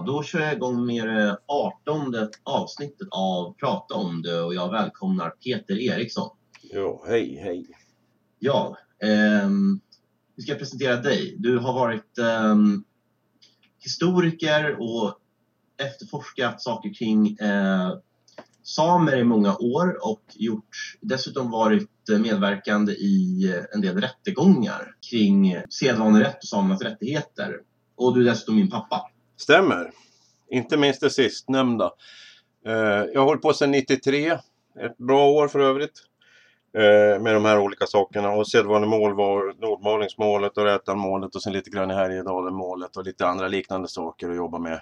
Ja, då kör jag igång med det 18 avsnittet av Prata om det och jag välkomnar Peter Eriksson. Ja, hej, hej. Ja, ehm, vi ska presentera dig. Du har varit ehm, historiker och efterforskat saker kring eh, samer i många år och gjort, dessutom varit medverkande i en del rättegångar kring sedvanerätt och samernas rättigheter. Och du är dessutom min pappa. Stämmer. Inte minst det sistnämnda. Eh, jag har hållit på sedan 93. Ett bra år för övrigt. Eh, med de här olika sakerna. Och sedvanemål var Nordmalingsmålet och Rätanmålet och sen lite grann i Härjedalen-målet och lite andra liknande saker att jobba med.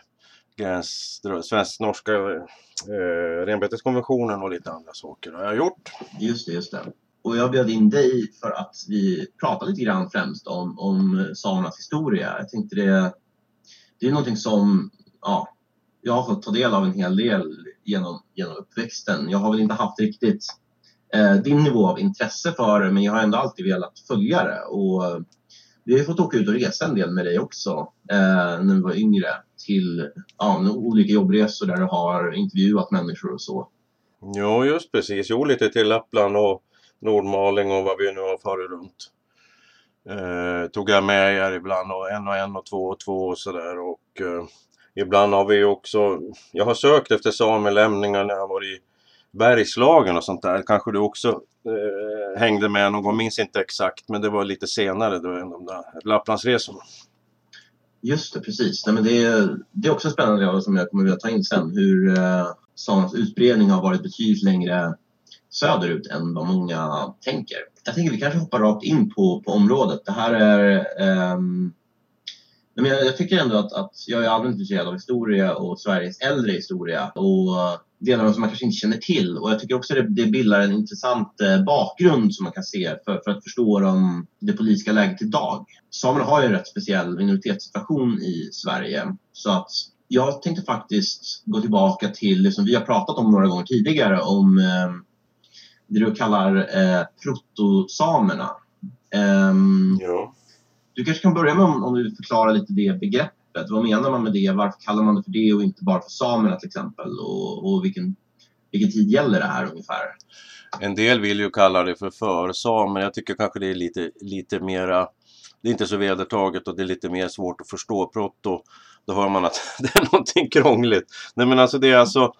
Gräns, svensk-norska eh, renbeteskonventionen och lite andra saker har jag gjort. Just det, just det. Och jag bjöd in dig för att vi pratade lite grann främst om, om samernas historia. Jag tänkte det, det är någonting som ja, jag har fått ta del av en hel del genom, genom uppväxten. Jag har väl inte haft riktigt eh, din nivå av intresse för det men jag har ändå alltid velat följa det. Och eh, vi har fått åka ut och resa en del med dig också eh, när vi var yngre till ja, olika jobbresor där du har intervjuat människor och så. Ja, just precis. Jo, lite till Lappland och Nordmaling och vad vi nu har farit runt. Eh, tog jag med er ibland och en och en och två och två och sådär och eh, ibland har vi också, jag har sökt efter samelämningar när jag var i Bergslagen och sånt där. Kanske du också eh, hängde med någon gång, minns inte exakt men det var lite senare då än de där Lapplandsresorna. Just det, precis. Nej, men det, är, det är också spännande som jag kommer att vilja ta in sen hur eh, samernas utbredning har varit betydligt längre söderut än vad många tänker. Jag tänker vi kanske hoppar rakt in på, på området. Det här är um, men jag, jag, tycker ändå att, att jag är allmänt intresserad av historia och Sveriges äldre historia och delar som man kanske inte känner till. Och jag tycker också det, det bildar en intressant eh, bakgrund som man kan se för, för att förstå de, det politiska läget idag. Samerna har ju en rätt speciell minoritetssituation i Sverige. Så att jag tänkte faktiskt gå tillbaka till det som vi har pratat om några gånger tidigare om eh, det du kallar eh, protosamerna. Um, ja. Du kanske kan börja med om, om du förklarar lite det begreppet. Vad menar man med det? Varför kallar man det för det och inte bara för samerna till exempel? Och, och vilken, vilken tid gäller det här ungefär? En del vill ju kalla det för församer. Jag tycker kanske det är lite, lite mera det är inte så vedertaget och det är lite mer svårt att förstå. Proto, då hör man att det är någonting krångligt. Nej men alltså det är alltså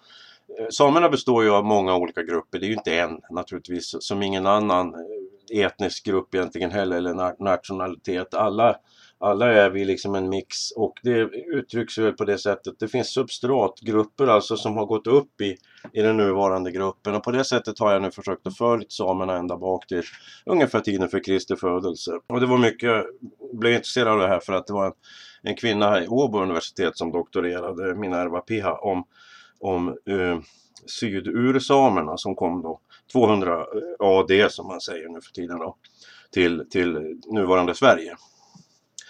Eh, samerna består ju av många olika grupper. Det är ju inte en naturligtvis som ingen annan eh, etnisk grupp egentligen heller eller nationalitet. Alla, alla är vi liksom en mix och det uttrycks väl på det sättet. Det finns substratgrupper alltså som har gått upp i, i den nuvarande gruppen och på det sättet har jag nu försökt att följa samerna ända bak till ungefär tiden för Kristi födelse. Och det var mycket, jag blev intresserad av det här för att det var en, en kvinna i Åbo universitet som doktorerade, Minerva Piha, om om eh, sydursamerna som kom då 200 eh, AD som man säger nu för tiden då till, till nuvarande Sverige.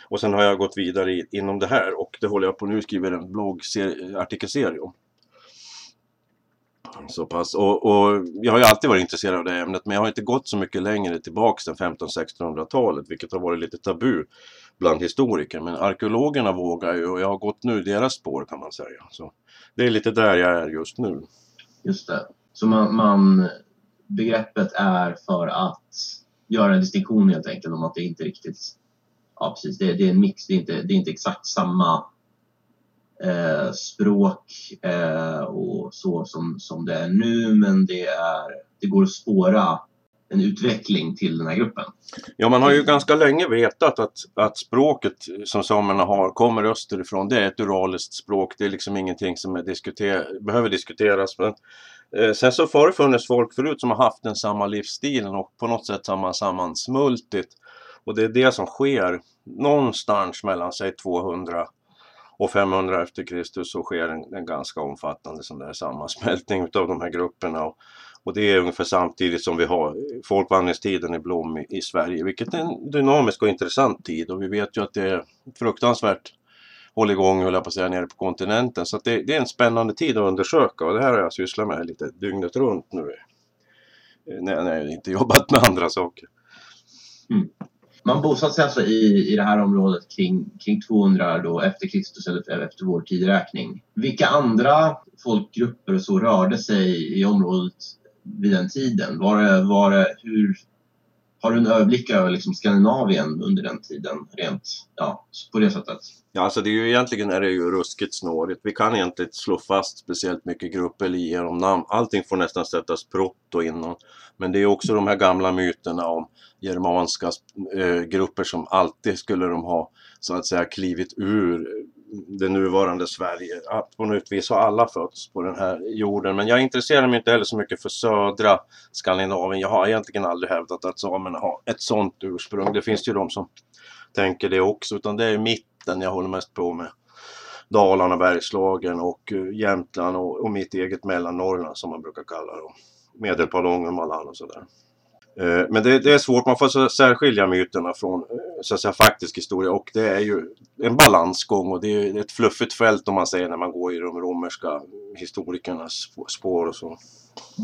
Och sen har jag gått vidare i, inom det här och det håller jag på nu skriver en bloggartikelserie om. Så pass. Och, och, jag har ju alltid varit intresserad av det ämnet men jag har inte gått så mycket längre tillbaks än 1500-1600-talet vilket har varit lite tabu bland historiker. Men arkeologerna vågar ju och jag har gått nu deras spår kan man säga. Så det är lite där jag är just nu. Just det. Så man, man begreppet är för att göra en distinktion helt enkelt om att det inte riktigt Ja precis, det, det är en mix, det är inte, det är inte exakt samma eh, språk eh, och så som, som det är nu men det, är, det går att spåra en utveckling till den här gruppen. Ja, man har ju ganska länge vetat att, att språket som samerna har kommer österifrån. Det är ett uraliskt språk. Det är liksom ingenting som är diskuter behöver diskuteras. Men, eh, sen så har det funnits folk förut som har haft den samma livsstilen och på något sätt har man sammansmultit. Och det är det som sker någonstans mellan sig 200 och 500 efter Kristus så sker en, en ganska omfattande sån där sammansmältning utav de här grupperna. Och, och det är ungefär samtidigt som vi har folkvandringstiden i blom i, i, Sverige, vilket är en dynamisk och intressant tid och vi vet ju att det är fruktansvärt hålligång, höll jag på att säga, nere på kontinenten. Så det, det, är en spännande tid att undersöka och det här har jag sysslat med lite dygnet runt nu. Eh, när, när jag inte jobbat med andra saker. Mm. Man bosatte sig alltså i, i det här området kring, kring 200 då efter Kristus eller efter vår tideräkning. Vilka andra folkgrupper och så rörde sig i området vid den tiden? Var det, var det, hur, har du en överblick över liksom Skandinavien under den tiden rent ja, på det sättet? Ja, alltså det är ju egentligen är det ju ruskigt snårigt. Vi kan egentligen inte slå fast speciellt mycket grupper eller ge dem namn. Allting får nästan sättas proto innan. Men det är också de här gamla myterna om germanska eh, grupper som alltid skulle de ha så att säga klivit ur det nuvarande Sverige. Att på något vis har alla fötts på den här jorden. Men jag intresserar mig inte heller så mycket för södra Skandinavien. Jag har egentligen aldrig hävdat att samerna har ett sådant ursprung. Det finns ju de som tänker det också. Utan det är mitten jag håller mest på med. Dalarna, Bergslagen och eh, Jämtland och, och mitt eget Mellannorrland som man brukar kalla det. Medelpad, Ångermanland och sådär. Eh, men det, det, är svårt, man får särskilja myterna från eh, så att säga, faktisk historia och det är ju en balansgång och det är ett fluffigt fält om man säger när man går i de romerska historikernas spår och så.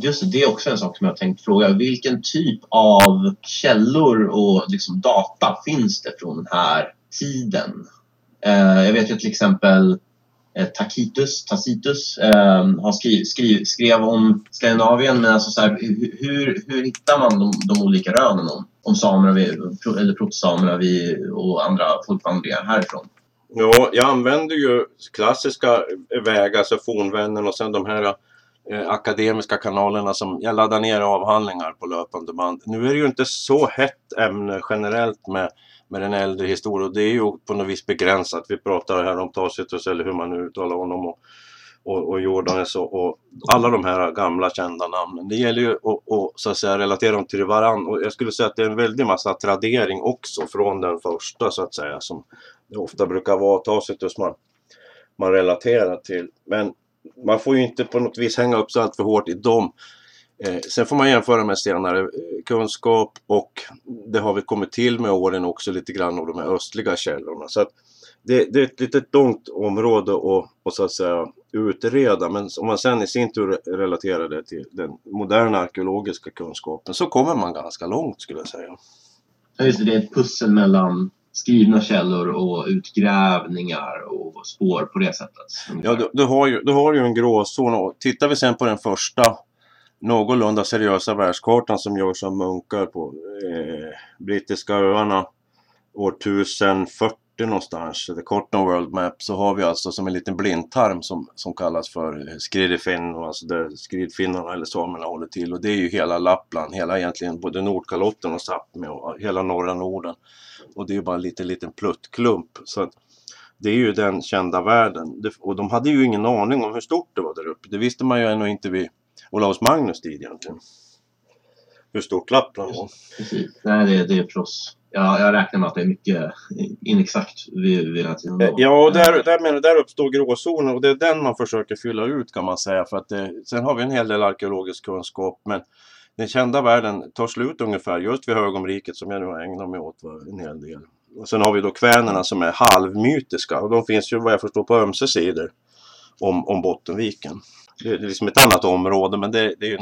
Just det, det är också en sak som jag tänkt fråga. Vilken typ av källor och liksom data finns det från den här tiden? Eh, jag vet ju till exempel Eh, Tacitus, Tacitus eh, har skri, skri, skrev om Skandinavien. Men alltså så här, hur, hur hittar man de, de olika rönen om, om samerna eller protosamerna och andra folkvandringar härifrån? Ja, jag använder ju klassiska vägar, alltså fornvännen och sen de här eh, akademiska kanalerna som jag laddar ner avhandlingar på löpande band. Nu är det ju inte så hett ämne generellt med med den äldre historien. Det är ju på något vis begränsat. Vi pratar här om Tacitus eller hur man nu uttalar honom och, och, och Jordanes och, och, alla de här gamla kända namnen. Det gäller ju att, att, så att säga, relatera dem till varandra och jag skulle säga att det är en väldig massa tradering också från den första så att säga som det ofta brukar vara Tacitus man, man relaterar till. Men man får ju inte på något vis hänga upp sig allt för hårt i dem. Eh, sen får man jämföra med senare eh, kunskap och det har vi kommit till med åren också lite grann av de här östliga källorna. Så det, det, är ett litet långt område att, att, så att säga, utreda men om man sen i sin tur relaterar det till den moderna arkeologiska kunskapen så kommer man ganska långt skulle jag säga. Ja, just det, det är ett pussel mellan skrivna källor och utgrävningar och spår på det sättet. Ja, du, du, har ju, du har ju en gråzon och tittar vi sen på den första någorlunda seriösa världskartan som görs av munkar på eh, brittiska öarna år 1040 någonstans, The Cotton World Map, så har vi alltså som en liten blindtarm som, som kallas för eh, Skridefinn, alltså där skridfinnarna eller samerna håller till. Och det är ju hela Lappland, hela egentligen både Nordkalotten och Sápmi och eh, hela norra Norden. Och det är ju bara en liten, liten pluttklump. Så att det är ju den kända världen. Och de hade ju ingen aning om hur stort det var där uppe. Det visste man ju ännu inte vid Olaus Magnus tid egentligen. Hur stort Lappland var. Precis. Nej, det, det är proffs. Ja, jag räknar med att det är mycket inexakt vid, vid den här tiden. Då. Ja, och där, där, menar, där uppstår gråzonen och det är den man försöker fylla ut kan man säga. För att det, sen har vi en hel del arkeologisk kunskap men den kända världen tar slut ungefär just vid Högomriket som jag nu har ägnat mig åt en hel del. Och sen har vi då kvänerna som är halvmytiska och de finns ju vad jag förstår på ömse sidor om, om Bottenviken. Det är liksom ett annat område men det, det är ju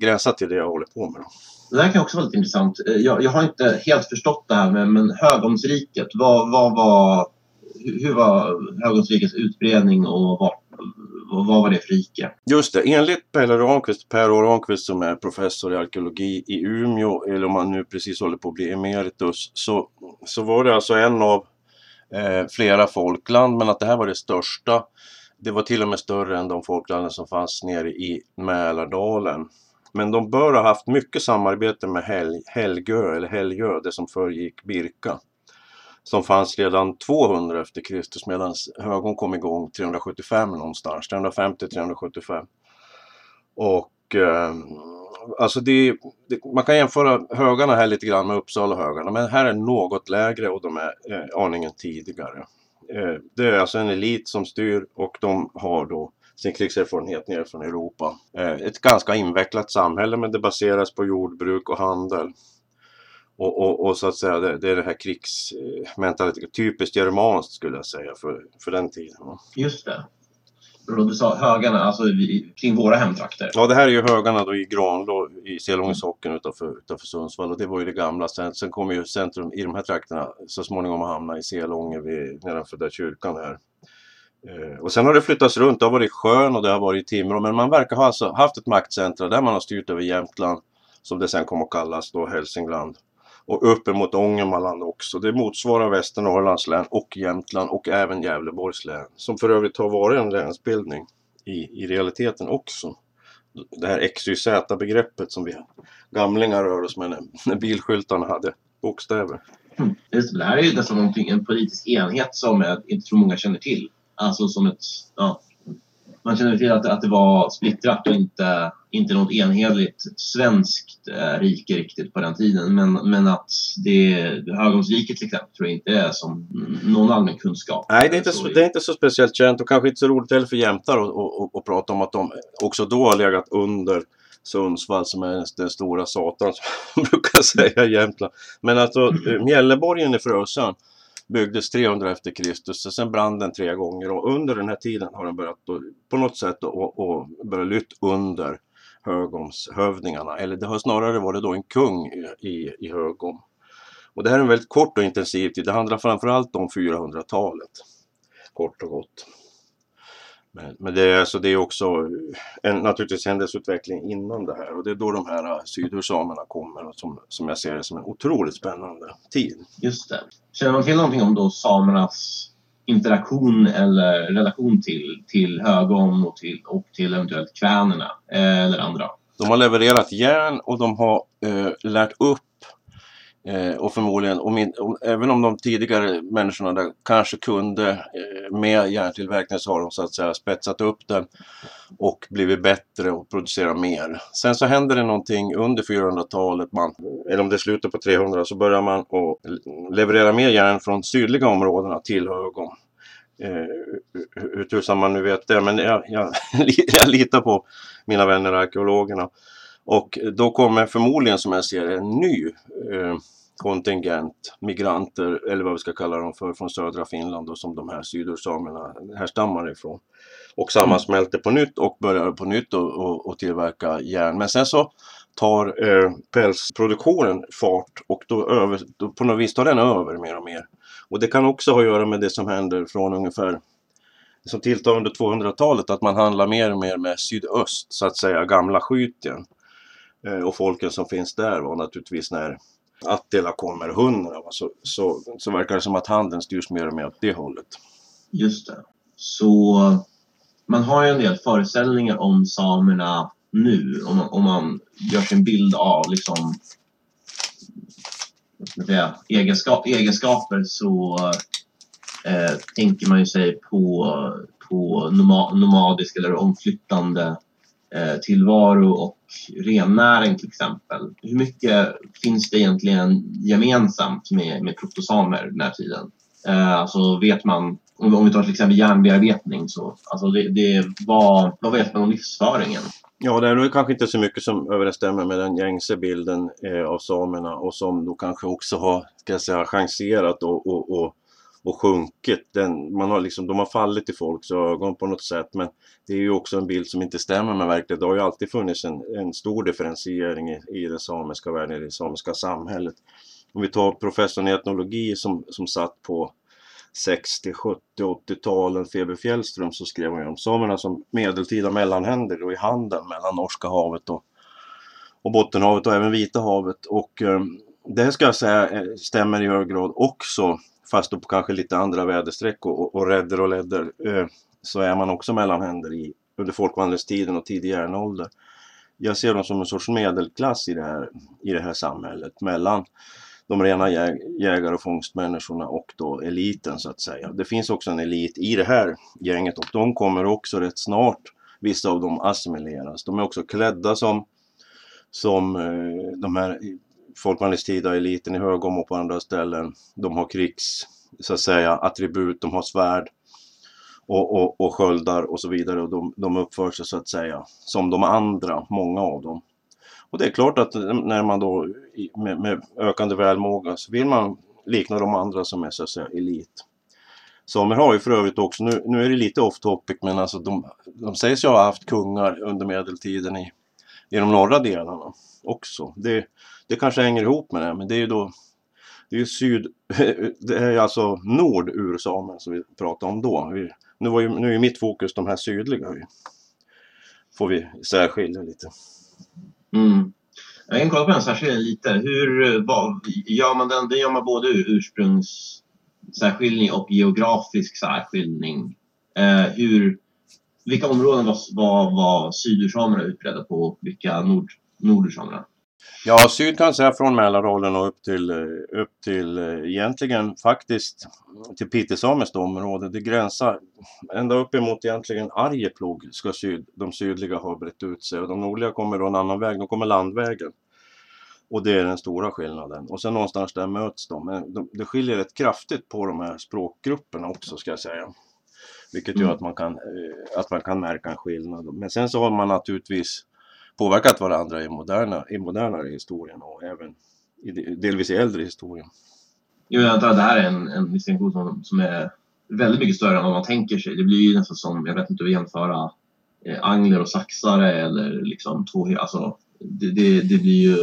gränsat till det jag håller på med. Det här kan också vara lite intressant. Eh, jag, jag har inte helt förstått det här med men Högomsriket. Vad, vad var, hur var Högomsrikets utbredning och vad, vad var det för rike? Just det, enligt Per Ramqvist, Per Ramqvist som är professor i arkeologi i Umeå, eller om han nu precis håller på att bli emeritus, så, så var det alltså en av eh, flera folkland, men att det här var det största det var till och med större än de folklanden som fanns nere i Mälardalen. Men de bör ha haft mycket samarbete med Hel Helgö, eller Helgö, det som föregick Birka. Som fanns redan 200 efter Kristus medan Högon kom igång 375 någonstans, 350-375. Och eh, alltså det, det, man kan jämföra högarna här lite grann med Uppsala högarna men här är något lägre och de är eh, aningen tidigare. Eh, det är alltså en elit som styr och de har då sin krigserfarenhet ner från Europa. Eh, ett ganska invecklat samhälle men det baseras på jordbruk och handel. Och, och, och så att säga det, det är det här krigsmentaliteten, typiskt germanskt skulle jag säga för, för den tiden. Just det. Du sa högarna, alltså kring våra hemtrakter. Ja, det här är ju högarna då i Granlå i Selångens socken utanför, utanför Sundsvall och det var ju det gamla. Sen, sen kommer ju centrum i de här trakterna så småningom att hamna i Selånge vid, nedanför där kyrkan är. Eh, och sen har det flyttats runt. Det har varit Sjön och det har varit Timrå. Men man verkar ha alltså haft ett maktcentra där man har styrt över Jämtland som det sen kom att kallas då Hälsingland. Och uppemot Ångermanland också. Det motsvarar Västernorrlands län och Jämtland och även Gävleborgs län. Som för övrigt har varit en länsbildning i, i realiteten också. Det här XYZ-begreppet som vi gamlingar rör oss med när, när bilskyltarna hade bokstäver. Mm. Det, det här är ju nästan någonting, en politisk enhet som jag inte tror många känner till. Alltså som ett... Ja, man känner till att, att det var splittrat och inte, inte något enhetligt svenskt eh, rike riktigt på den tiden. Men, men att det Högholmsriket till exempel tror jag inte är som någon allmän kunskap. Nej, det är, inte Så det är inte så speciellt känt och kanske inte så roligt heller för jämtar att och, och, och prata om att de också då har legat under Sundsvall som är den stora satan som man brukar säga i Jämtland. Men alltså Mjälleborgen i Frösön byggdes 300 efter Kristus och sen brann den tre gånger och under den här tiden har den börjat då, på något sätt att börja lytt under Högomshövdingarna. Eller det har snarare varit då en kung i, i, i Högom. Och det här är en väldigt kort och intensiv tid. Det handlar framförallt om 400-talet. Kort och gott. Men, men det, är, alltså, det är också en, naturligtvis händelseutveckling inom det här och det är då de här äh, sydursamerna kommer och som, som jag ser det som en otroligt spännande tid. Just det. Känner man till någonting om då samernas interaktion eller relation till, till Högom och till, och till eventuellt kvänerna eh, eller andra? De har levererat järn och de har eh, lärt upp eh, och förmodligen, och min, och även om de tidigare människorna där kanske kunde eh, med järntillverkning så har de så att säga spetsat upp den och blivit bättre och producerat mer. Sen så händer det någonting under 400-talet, man, eller om det är slutet på 300, så börjar man att leverera mer järn från sydliga områdena till Ögon. Eh, hur- tusan man nu vet det, men jag, jag, jag litar på mina vänner arkeologerna. Och då kommer förmodligen som jag ser det en ny eh, kontingent migranter, eller vad vi ska kalla dem för, från södra Finland och som de här sydursamerna härstammar ifrån. Och sammansmälter på nytt och börjar på nytt och, och, och tillverka järn. Men sen så tar eh, pälsproduktionen fart och då, över, då på något vis tar den över mer och mer. Och det kan också ha att göra med det som händer från ungefär som tilltar under 200-talet att man handlar mer och mer med sydöst, så att säga, gamla Skytien. Eh, och folken som finns där var naturligtvis när Attila kommer, hundra, va, så, så, så verkar det som att handeln styrs mer och mer åt det hållet. Just det. Så man har ju en del föreställningar om samerna nu. Om man, om man gör sig en bild av liksom, säga, egenskap, egenskaper så eh, tänker man ju sig på, på nomadisk eller omflyttande Eh, tillvaro och rennäring till exempel. Hur mycket finns det egentligen gemensamt med, med protosamer den här tiden? Eh, alltså vet man, om, om vi tar till exempel järnbearbetning, så alltså det, det, vad, vad vet man om livsföringen? Ja, det är nog kanske inte så mycket som överensstämmer med den gängse bilden eh, av samerna och som då kanske också har, ska jag säga, chanserat och, och, och, och sjunkit. Den, man har liksom, de har fallit i folks ögon på något sätt men det är ju också en bild som inte stämmer med verkligheten. Det har ju alltid funnits en, en stor differentiering i, i den samiska världen, i det samiska samhället. Om vi tar professorn i etnologi som, som satt på 60, 70, 80-talen, Febe Fjällström, så skrev hon ju om samerna som medeltida mellanhänder och i handeln mellan Norska havet och, och Bottenhavet och även Vita havet. Och eh, det ska jag säga eh, stämmer i hög grad också, fast då på kanske lite andra väderstreck och, och, och rädder och ledder, eh, så är man också mellanhänder i, under folkvandringstiden och tidig järnålder. Jag ser dem som en sorts medelklass i det här, i det här samhället mellan de rena jäg, jägar och fångstmänniskorna och då eliten så att säga. Det finns också en elit i det här gänget och de kommer också rätt snart, vissa av dem assimileras. De är också klädda som, som eh, de här folkvandringstida eliten i Högom och på andra ställen. De har krigs, så att säga, attribut, de har svärd och, och, och sköldar och så vidare och de, de uppför sig så att säga som de andra, många av dem. Och det är klart att när man då med, med ökande välmåga så vill man likna de andra som är så att säga elit. Samer har ju för övrigt också, nu, nu är det lite off topic, men alltså de, de sägs ju ha haft kungar under medeltiden i, i de norra delarna också. Det, det kanske hänger ihop med det, men det är ju då det är ju syd, det är alltså nordursamer som vi pratade om då. Vi, nu, var ju, nu är ju mitt fokus de här sydliga. Vi, får vi särskilja lite. Mm. Jag kan kolla på den särskilja lite. Hur vad, gör man den? Det gör man både ursprungssärskiljning och geografisk särskiljning. Eh, hur, vilka områden var, var, var sydursamerna utbredda på och vilka nord, nordursamerna? Ja, syd kan säga från Mälardalen och upp till, eh, upp till eh, egentligen faktiskt till Pitesameskt område. Det gränsar ända uppemot egentligen Arjeplog ska syd, de sydliga ha brett ut sig och de nordliga kommer då en annan väg, de kommer landvägen. Och det är den stora skillnaden. Och sen någonstans där möts de. Men de, det skiljer rätt kraftigt på de här språkgrupperna också ska jag säga. Vilket gör mm. att, man kan, eh, att man kan märka en skillnad. Men sen så har man naturligtvis påverkat varandra i, moderna, i modernare historien och även i, delvis i äldre historien. Jo, jag antar att det här är en, en distinktion som, som är väldigt mycket större än vad man tänker sig. Det blir ju nästan som, jag vet inte hur jämföra eh, angler och saxare eller liksom två, alltså det, det, det, blir ju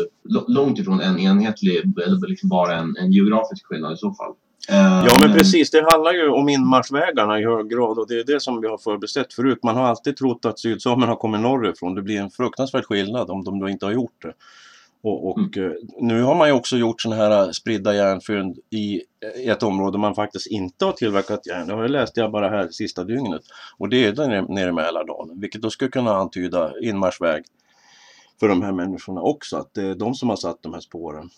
långt ifrån en enhetlig, eller liksom bara en, en geografisk skillnad i så fall. Ja men precis, det handlar ju om inmarschvägarna i hög grad och det är det som vi har förbesett förut. Man har alltid trott att sydsamerna har kommit norrifrån. Det blir en fruktansvärd skillnad om de då inte har gjort det. Och, och mm. Eh, nu har man ju också gjort sådana här spridda järnfynd i ett område man faktiskt inte har tillverkat järn. Det har jag läst jag bara här sista dygnet. Och det är där nere i Mälardalen, vilket då skulle kunna antyda inmarschväg för de här människorna också. Att det är de som har satt de här spåren.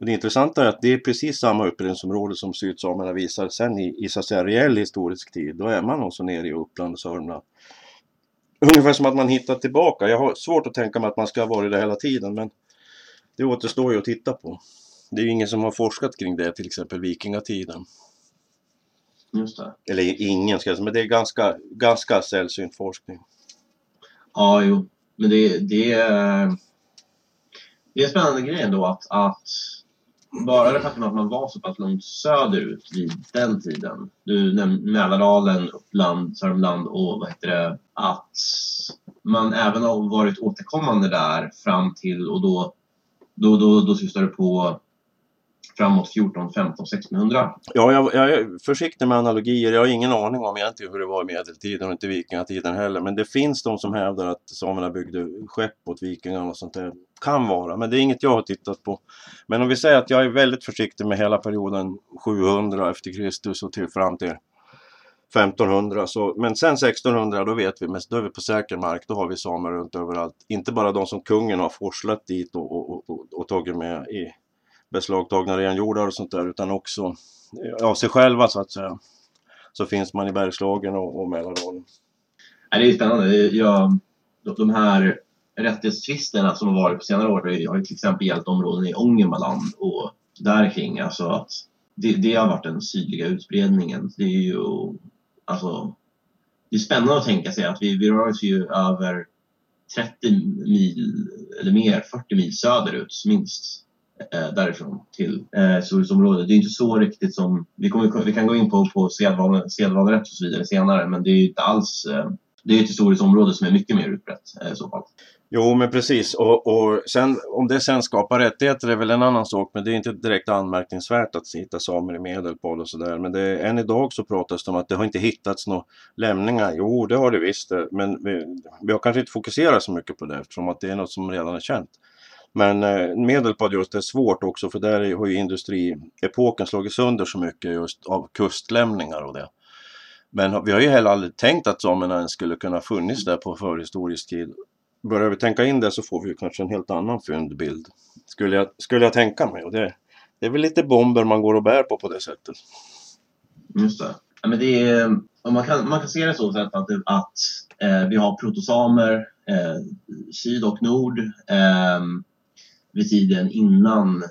Och det intressanta är att det är precis samma utbredningsområde som sydsamerna visar sen i, i så att säga reell historisk tid. Då är man också nere i Uppland och Sörmland. Ungefär som att man hittar tillbaka. Jag har svårt att tänka mig att man ska ha varit där hela tiden men det återstår ju att titta på. Det är ju ingen som har forskat kring det, till exempel vikingatiden. Just det. Eller ingen ska jag säga, men det är ganska, ganska sällsynt forskning. Ja, jo. Men det, det, är, det är en spännande grej ändå att, att bara det faktum att man var så pass långt söderut vid den tiden. Du nämnde Mälardalen, Uppland, Sörmland och vad heter det? Att man även har varit återkommande där fram till och då, då, då, då syftar du på framåt 14, 15, 1600. Ja, jag, jag, är försiktig med analogier. Jag har ingen aning om egentligen hur det var i medeltiden och inte vikingatiden heller. Men det finns de som hävdar att samerna byggde skepp åt vikingarna och sånt där. Kan vara, men det är inget jag har tittat på. Men om vi säger att jag är väldigt försiktig med hela perioden 700 efter Kristus och till fram till 1500. Så, men sen 1600 då vet vi, men då är vi på säker mark. Då har vi samer runt överallt. Inte bara de som kungen har forslat dit och, och, och, och tagit med i beslagtagna renjordar och sånt där utan också eh, av sig själva så att säga. Så finns man i Bergslagen och, och Mälardalen. det är spännande. Jag, de här rättighetstvisterna som har varit på senare år har ju till exempel gällt områden i Ångermanland och där kring. Alltså att det, det har varit den sydliga utbredningen. Det är ju alltså det är spännande att tänka sig att vi, vi rör oss ju över 30 mil eller mer, 40 mil söderut minst eh, därifrån till eh, storstadsområdet. Det är inte så riktigt som, vi, kommer, vi kan gå in på, på sedvanerätt och så vidare senare, men det är ju inte alls, eh, det är ett historiskt område som är mycket mer utbrett eh, i så fall. Jo, men precis. Och, och sen, om det sen skapar rättigheter är väl en annan sak, men det är inte direkt anmärkningsvärt att hitta samer i Medelpad och sådär. Men det, än idag så pratas det om att det har inte hittats några lämningar. Jo, det har det visst, eh, men vi, vi har kanske inte fokuserat så mycket på det eftersom att det är något som redan är känt. Men eh, Medelpad just är svårt också för där har ju industriepoken slagit sönder så mycket just av kustlämningar och det. Men vi har ju heller aldrig tänkt att samerna ens skulle kunna funnits där på förhistorisk tid. Börjar vi tänka in det så får vi kanske en helt annan fyndbild. Skulle jag, skulle jag tänka mig. Och det, det är väl lite bomber man går och bär på på det sättet. Just det. Ja, men det är, man, kan, man kan se det så sätt att, att eh, vi har protosamer, eh, syd och nord. Eh, vid tiden innan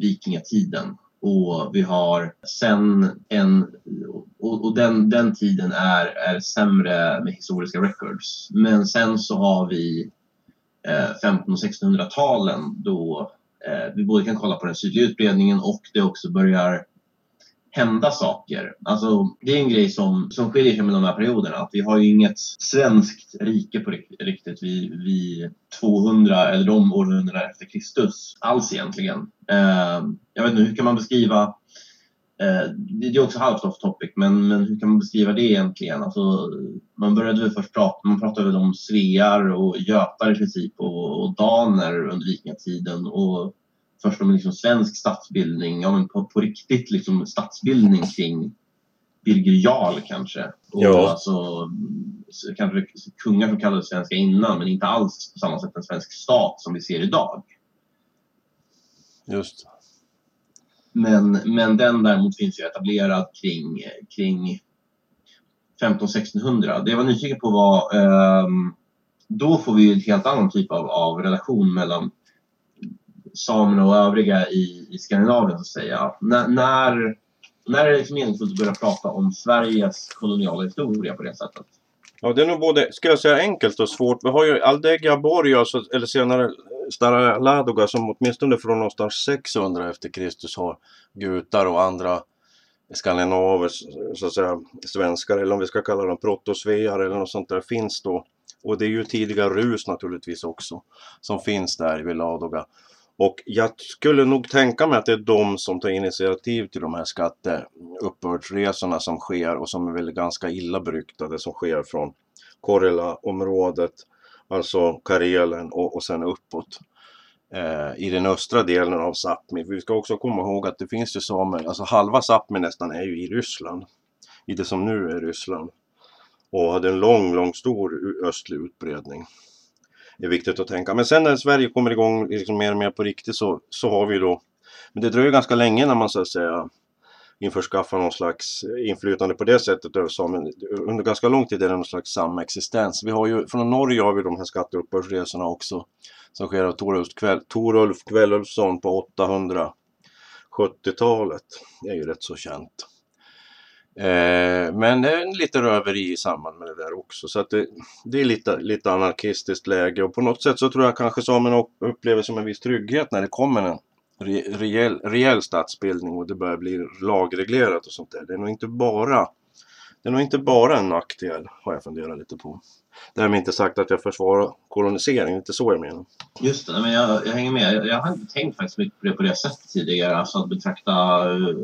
vikingatiden. Och vi har sen en, och, och den, den tiden är, är sämre med historiska records. Men sen så har vi eh, 1500 och 1600-talen då eh, vi både kan kolla på den sydliga utbredningen och det också börjar hända saker. Alltså, det är en grej som, som skiljer sig med de här perioderna. Att vi har ju inget svenskt rike på riktigt vid, vi 200 eller de århundradena efter Kristus alls egentligen. Eh, jag vet inte, hur kan man beskriva eh, det är också halvt off topic, men, men hur kan man beskriva det egentligen? Alltså, man började väl först prata, man pratade väl om svear och götar i princip och, och daner under vikingatiden och först om liksom svensk statsbildning, ja, men på, på riktigt liksom statsbildning kring Birger Jarl kanske. Och Ja. alltså, kanske kungar som kallades svenska innan, men inte alls på samma sätt en svensk stat som vi ser idag. Just. Men, men den däremot finns ju etablerad kring, kring 1500-1600. Det jag var nyfiken på var, ehm, då får vi en helt annan typ av, av relation mellan samerna och övriga i, i Skandinavien så att säga. När, när, när är det liksom meningsfullt att börja prata om Sveriges koloniala historia på det sättet? Ja, det är nog både, ska jag säga, enkelt och svårt. Vi har ju Aldegia Borg, alltså, eller senare Stara Ladoga, som åtminstone från någonstans 600 efter Kristus har gutar och andra skandinaver, så att säga, svenskar, eller om vi ska kalla dem protosvear eller något sånt där, finns då. Och det är ju tidiga rus naturligtvis också, som finns där vid Ladoga. Och jag skulle nog tänka mig att det är de som tar initiativ till de här skatteuppbördsresorna som sker och som är väl ganska illa beryktade som sker från Korela-området, alltså Karelen och, och sen uppåt eh, i den östra delen av Sápmi. Vi ska också komma ihåg att det finns ju samer, alltså halva Sápmi nästan är ju i Ryssland, i det som nu är Ryssland och hade en lång, lång stor östlig utbredning. Det är viktigt att tänka. Men sen när Sverige kommer igång liksom mer och mer på riktigt så, så har vi då, men det dröjer ganska länge när man så att säga införskaffar någon slags inflytande på det sättet över samen. Under ganska lång tid är det någon slags samexistens. Vi har ju, från Norge har vi de här skatteuppbördsresorna också som sker av Torulf, Kväll, Torulf på 870-talet. Det är ju rätt så känt. Eh, men det är lite röveri i samband med det där också. Så att det, det är lite, lite anarkistiskt läge och på något sätt så tror jag kanske samerna upplever som en viss trygghet när det kommer en re, rejäl, rejäl statsbildning och det börjar bli lagreglerat och sånt där. Det är nog inte bara det är nog inte bara en nackdel, har jag funderat lite på. Därmed inte sagt att jag försvarar kolonisering, inte så jag menar. Just det, men jag, jag hänger med. Jag, jag har inte tänkt faktiskt mycket på det på det sättet tidigare. Alltså att betrakta eh,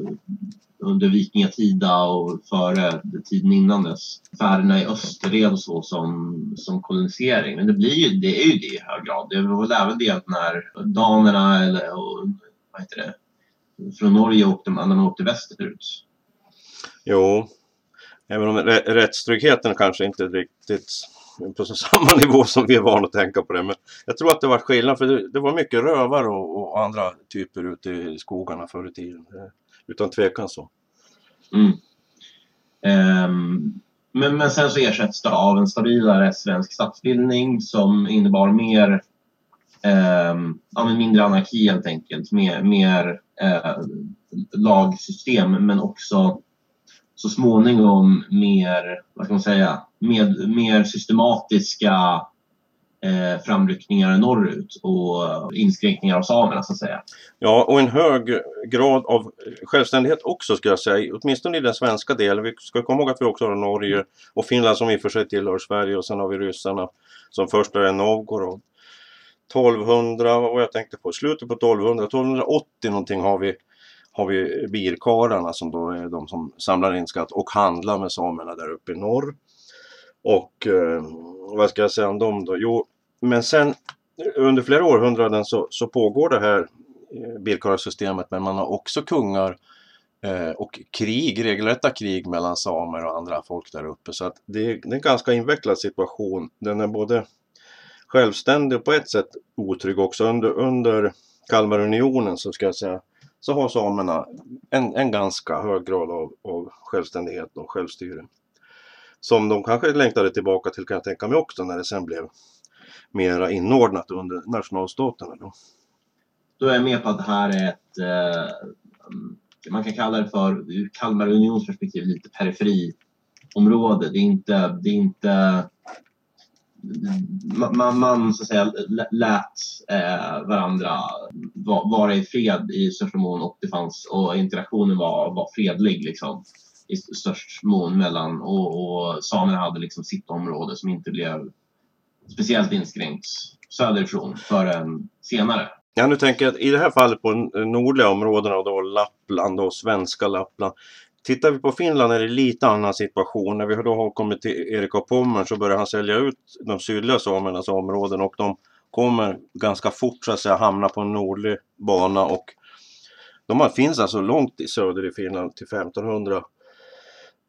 under vikingatida och före tiden innan dess färderna i österled och så som, som kolonisering. Men det, blir ju, det är ju det i hög grad. Det var väl även det att när danerna eller vad heter det, från Norge åkte, när man åkte västerut. Jo, även om rättstryggheten kanske inte riktigt på samma nivå som vi är vana att tänka på det. Men jag tror att det var skillnad för det, det var mycket rövare och, och andra typer ute i skogarna förr i tiden. Utan tvekan så. Mm. Um, men, men sen så ersätts det av en stabilare svensk statsbildning som innebar mer um, ja, men mindre anarki helt enkelt, mer, mer uh, lagsystem men också så småningom mer, vad ska man säga, med, mer systematiska eh, framryckningar norrut och inskränkningar av samerna så att säga. Ja, och en hög grad av självständighet också ska jag säga, åtminstone i den svenska delen. Vi ska komma ihåg att vi också har Norge och Finland som i och för sig tillhör Sverige och sen har vi ryssarna som först är Novgorod. 1200, vad jag tänkte på, slutet på 1200, 1280 någonting har vi har vi birkarlarna som då är de som samlar in skatt och handlar med samerna där uppe i norr. Och eh, vad ska jag säga om dem då? Jo, men sen under flera århundraden så, så pågår det här eh, birkararsystemet, men man har också kungar eh, och krig, regelrätta krig mellan samer och andra folk där uppe. Så att det, är, det är en ganska invecklad situation. Den är både självständig och på ett sätt otrygg också. Under, under Kalmarunionen så ska jag säga så har samerna en, en ganska hög grad av, av självständighet och självstyre. Som de kanske längtade tillbaka till kan jag tänka mig också när det sen blev mera inordnat under nationalstaterna. Då. Då är jag med på att det här är ett, eh, man kan kalla det för, ur Kalmar unions perspektiv, lite periferiområde. Det är inte, det är inte, man, man så att säga lät eh, varandra vara i fred i största mån och det fanns och interaktionen var, var fredlig liksom i störst mån mellan och, och samerna hade liksom sitt område som inte blev speciellt inskränkt söderifrån förrän senare. Ja, nu tänker jag att i det här fallet på nordliga områdena och då Lappland och svenska Lappland. Tittar vi på Finland är det lite annan situation. När vi då har kommit till Erik av Pommern så börjar han sälja ut de sydliga samernas områden och de kommer ganska fort så att säga hamna på en nordlig bana och de finns alltså långt i söder i Finland till 1500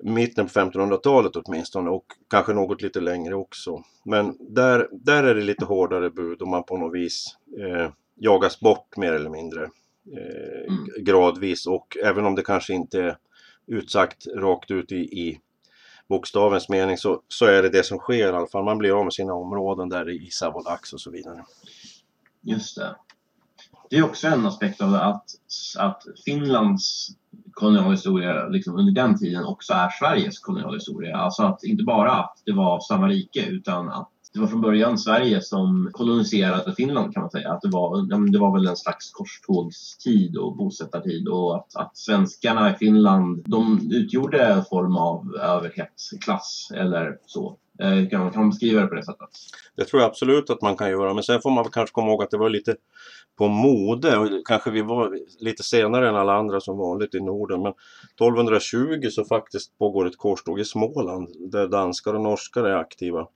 mitten på 1500-talet åtminstone och kanske något lite längre också. Men där, där är det lite hårdare bud och man på något vis eh, jagas bort mer eller mindre eh, mm. gradvis och även om det kanske inte är utsagt rakt ut i, i bokstavens mening så, så är det det som sker i alla fall. Man blir av med sina områden där i Savolax och så vidare. Just det. Det är också en aspekt av det att, att Finlands kolonialhistoria liksom under den tiden också är Sveriges kolonialhistoria. Alltså att inte bara att det var samma rike utan att det var från början Sverige som koloniserade Finland kan man säga. Att det, var, det var väl en slags korstågstid och bosättartid och att, att svenskarna i Finland de utgjorde en form av överhetsklass eller så. Eh, kan man, kan man beskriva det på det sättet? Det tror jag absolut att man kan göra men sen får man kanske komma ihåg att det var lite på mode och kanske vi var lite senare än alla andra som vanligt i Norden men 1220 så faktiskt pågår ett korståg i Småland där danskar och norskar är aktiva.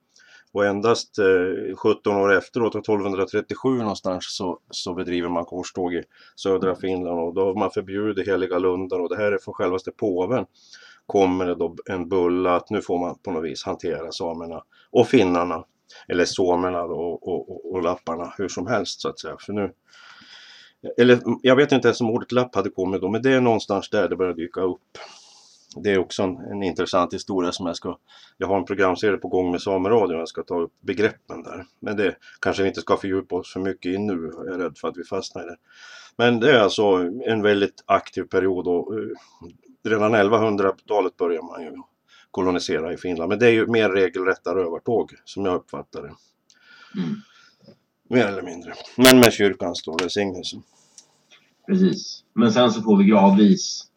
Och endast eh, 17 år efteråt, 1237 någonstans, så, så bedriver man korståg i södra Finland. Och då har man förbjudit heliga lundar. Och det här är från självaste påven. Kommer det då en bulla att nu får man på något vis hantera samerna och finnarna. Eller somerna och, och, och, och lapparna hur som helst så att säga. För nu, eller jag vet inte ens om ordet lapp hade kommit då men det är någonstans där det börjar dyka upp det är också en, en, intressant historia som jag ska... Jag har en programserie på gång med Sameradion och jag ska ta upp begreppen där. Men det kanske vi inte ska fördjupa oss för mycket i nu. Jag är rädd för att vi fastnar i det. Men det är alltså en väldigt aktiv period och uh, redan 1100-talet börjar man ju kolonisera i Finland. Men det är ju mer regelrätta rövartåg som jag uppfattar det. Mm. Mer eller mindre. Men med kyrkans då välsignelse. Precis. Men sen så får vi gradvis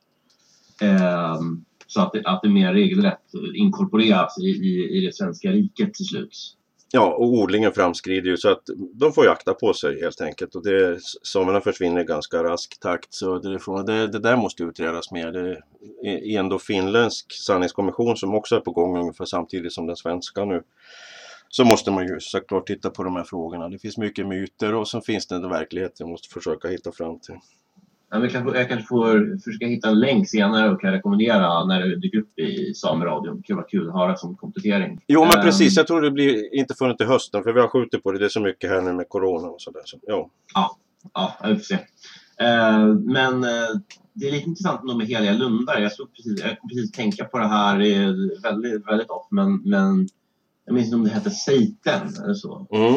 Ehm, så att det, att det mer regelrätt inkorporeras i, i, i det svenska riket till slut. Ja, och odlingen framskrider ju så att de får jakta på sig helt enkelt. Och det, samerna försvinner i ganska rask takt. Så det, det, det där måste utredas mer. Det är ändå finländsk sanningskommission som också är på gång ungefär samtidigt som den svenska nu. Så måste man ju såklart titta på de här frågorna. Det finns mycket myter och så finns det en verklighet vi måste försöka hitta fram till. Ja, kanske, jag kanske får försöka hitta en länk senare och kan rekommendera när det dyker upp i Sameradion. Kul, kul att höra som komplettering. Jo men precis, ehm. jag tror det blir inte förrän till hösten för vi har skjutit på det. Det är så mycket här nu med Corona och sådär. Så, ja. ja, ja, vi får se. Uh, men uh, det är lite intressant med heliga lundar. Jag, stod precis, jag kom precis tänka på det här väldigt, väldigt ofta men, men jag minns inte om det hette Seiten eller så. Mm.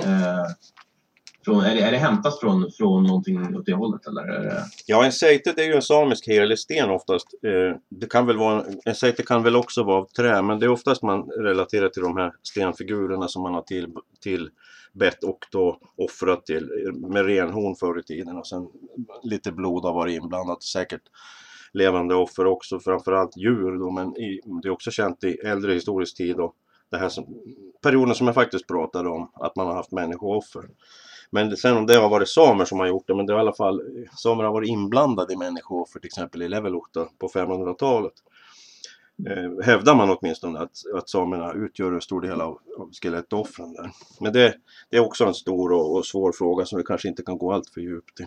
Från, är, det, är det hämtat från, från någonting åt det hållet eller? Det... Ja, en seite det är ju en samisk helig sten oftast. Eh, det kan väl vara, en, seite kan väl också vara av trä men det är oftast man relaterar till de här stenfigurerna som man har till, till bett och då offrat till med renhorn förr i tiden och sen lite blod har varit inblandat säkert levande offer också framförallt djur då men i, det är också känt i äldre historisk tid och det här som, perioden som jag faktiskt pratade om att man har haft människooffer. Men sen om det har varit samer som har gjort det, men det har i alla fall samer har varit inblandade i människooffer till exempel i Levelukta på 500-talet. Eh, hävdar man åtminstone att, att samerna utgör en stor del av, av skelettoffren där. Men det, det, är också en stor och, och, svår fråga som vi kanske inte kan gå allt för djupt i.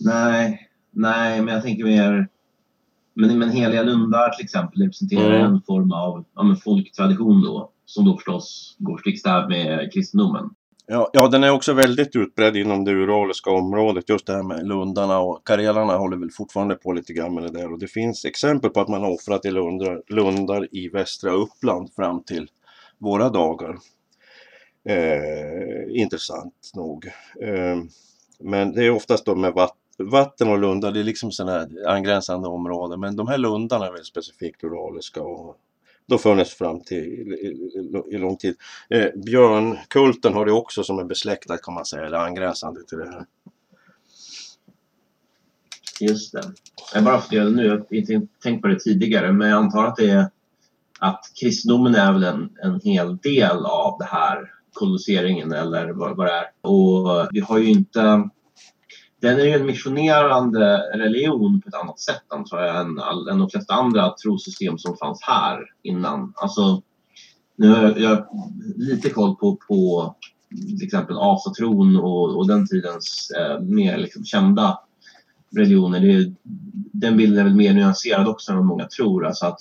Nej, nej, men jag tänker mer men, men heliga lundar till exempel representerar mm. en form av ja, folktradition då som då förstås går stickstäv med kristendomen. Ja, ja, den är också väldigt utbredd inom det uraliska området. Just det här med lundarna och karelarna håller väl fortfarande på lite grann med det där. Och det finns exempel på att man har offrat i lundar, lundar i västra Uppland fram till våra dagar. Eh, intressant nog. Eh, men det är oftast då med vatten vatten och lundar, det är liksom sådana här angränsande områden. Men de här lundarna är väldigt specifikt uraliska och då funnits fram till i, lång tid. Eh, björnkulten har det också som är besläktad kan man säga, eller angränsande till det här. Just det. Jag bara funderade nu, jag har inte tänkt på det tidigare, men jag antar att det är att kristendomen är väl en, en hel del av det här koloniseringen eller vad, vad det är. Och vi har ju inte den är ju en missionerande religion på ett annat sätt antar jag än, all, än de flesta andra trosystem som fanns här innan. Alltså, nu har jag, jag lite koll på, på till exempel asatron och, och den tidens eh, mer liksom, kända religioner. Det, den bilden är väl mer nyanserad också än vad många tror. Alltså att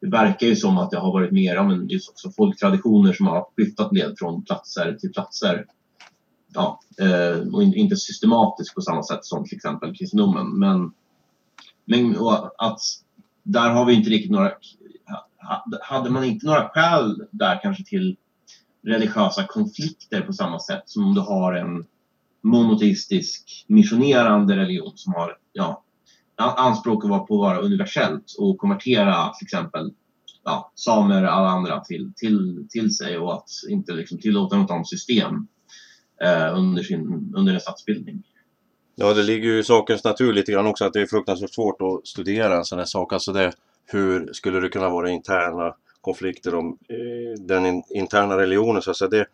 det verkar ju som att det har varit mer ja, men just också folktraditioner som har skiftat ned från platser till platser ja, eh, och inte systematisk på samma sätt som till exempel kristendomen. Men, men att där har vi inte riktigt några... Hade man inte några skäl där kanske till religiösa konflikter på samma sätt som om du har en monoteistisk missionerande religion som har ja, anspråk att vara på att vara universellt och konvertera till exempel ja, samer och alla andra till, till, till sig och att inte liksom tillåta något annat system Eh, under, sin, under en statsbildning. Ja, det ligger ju i sakens natur lite grann också att det är fruktansvärt svårt att studera en sån här sak. Alltså det, hur skulle det kunna vara interna konflikter om eh, den in, interna religionen så att säga. Det,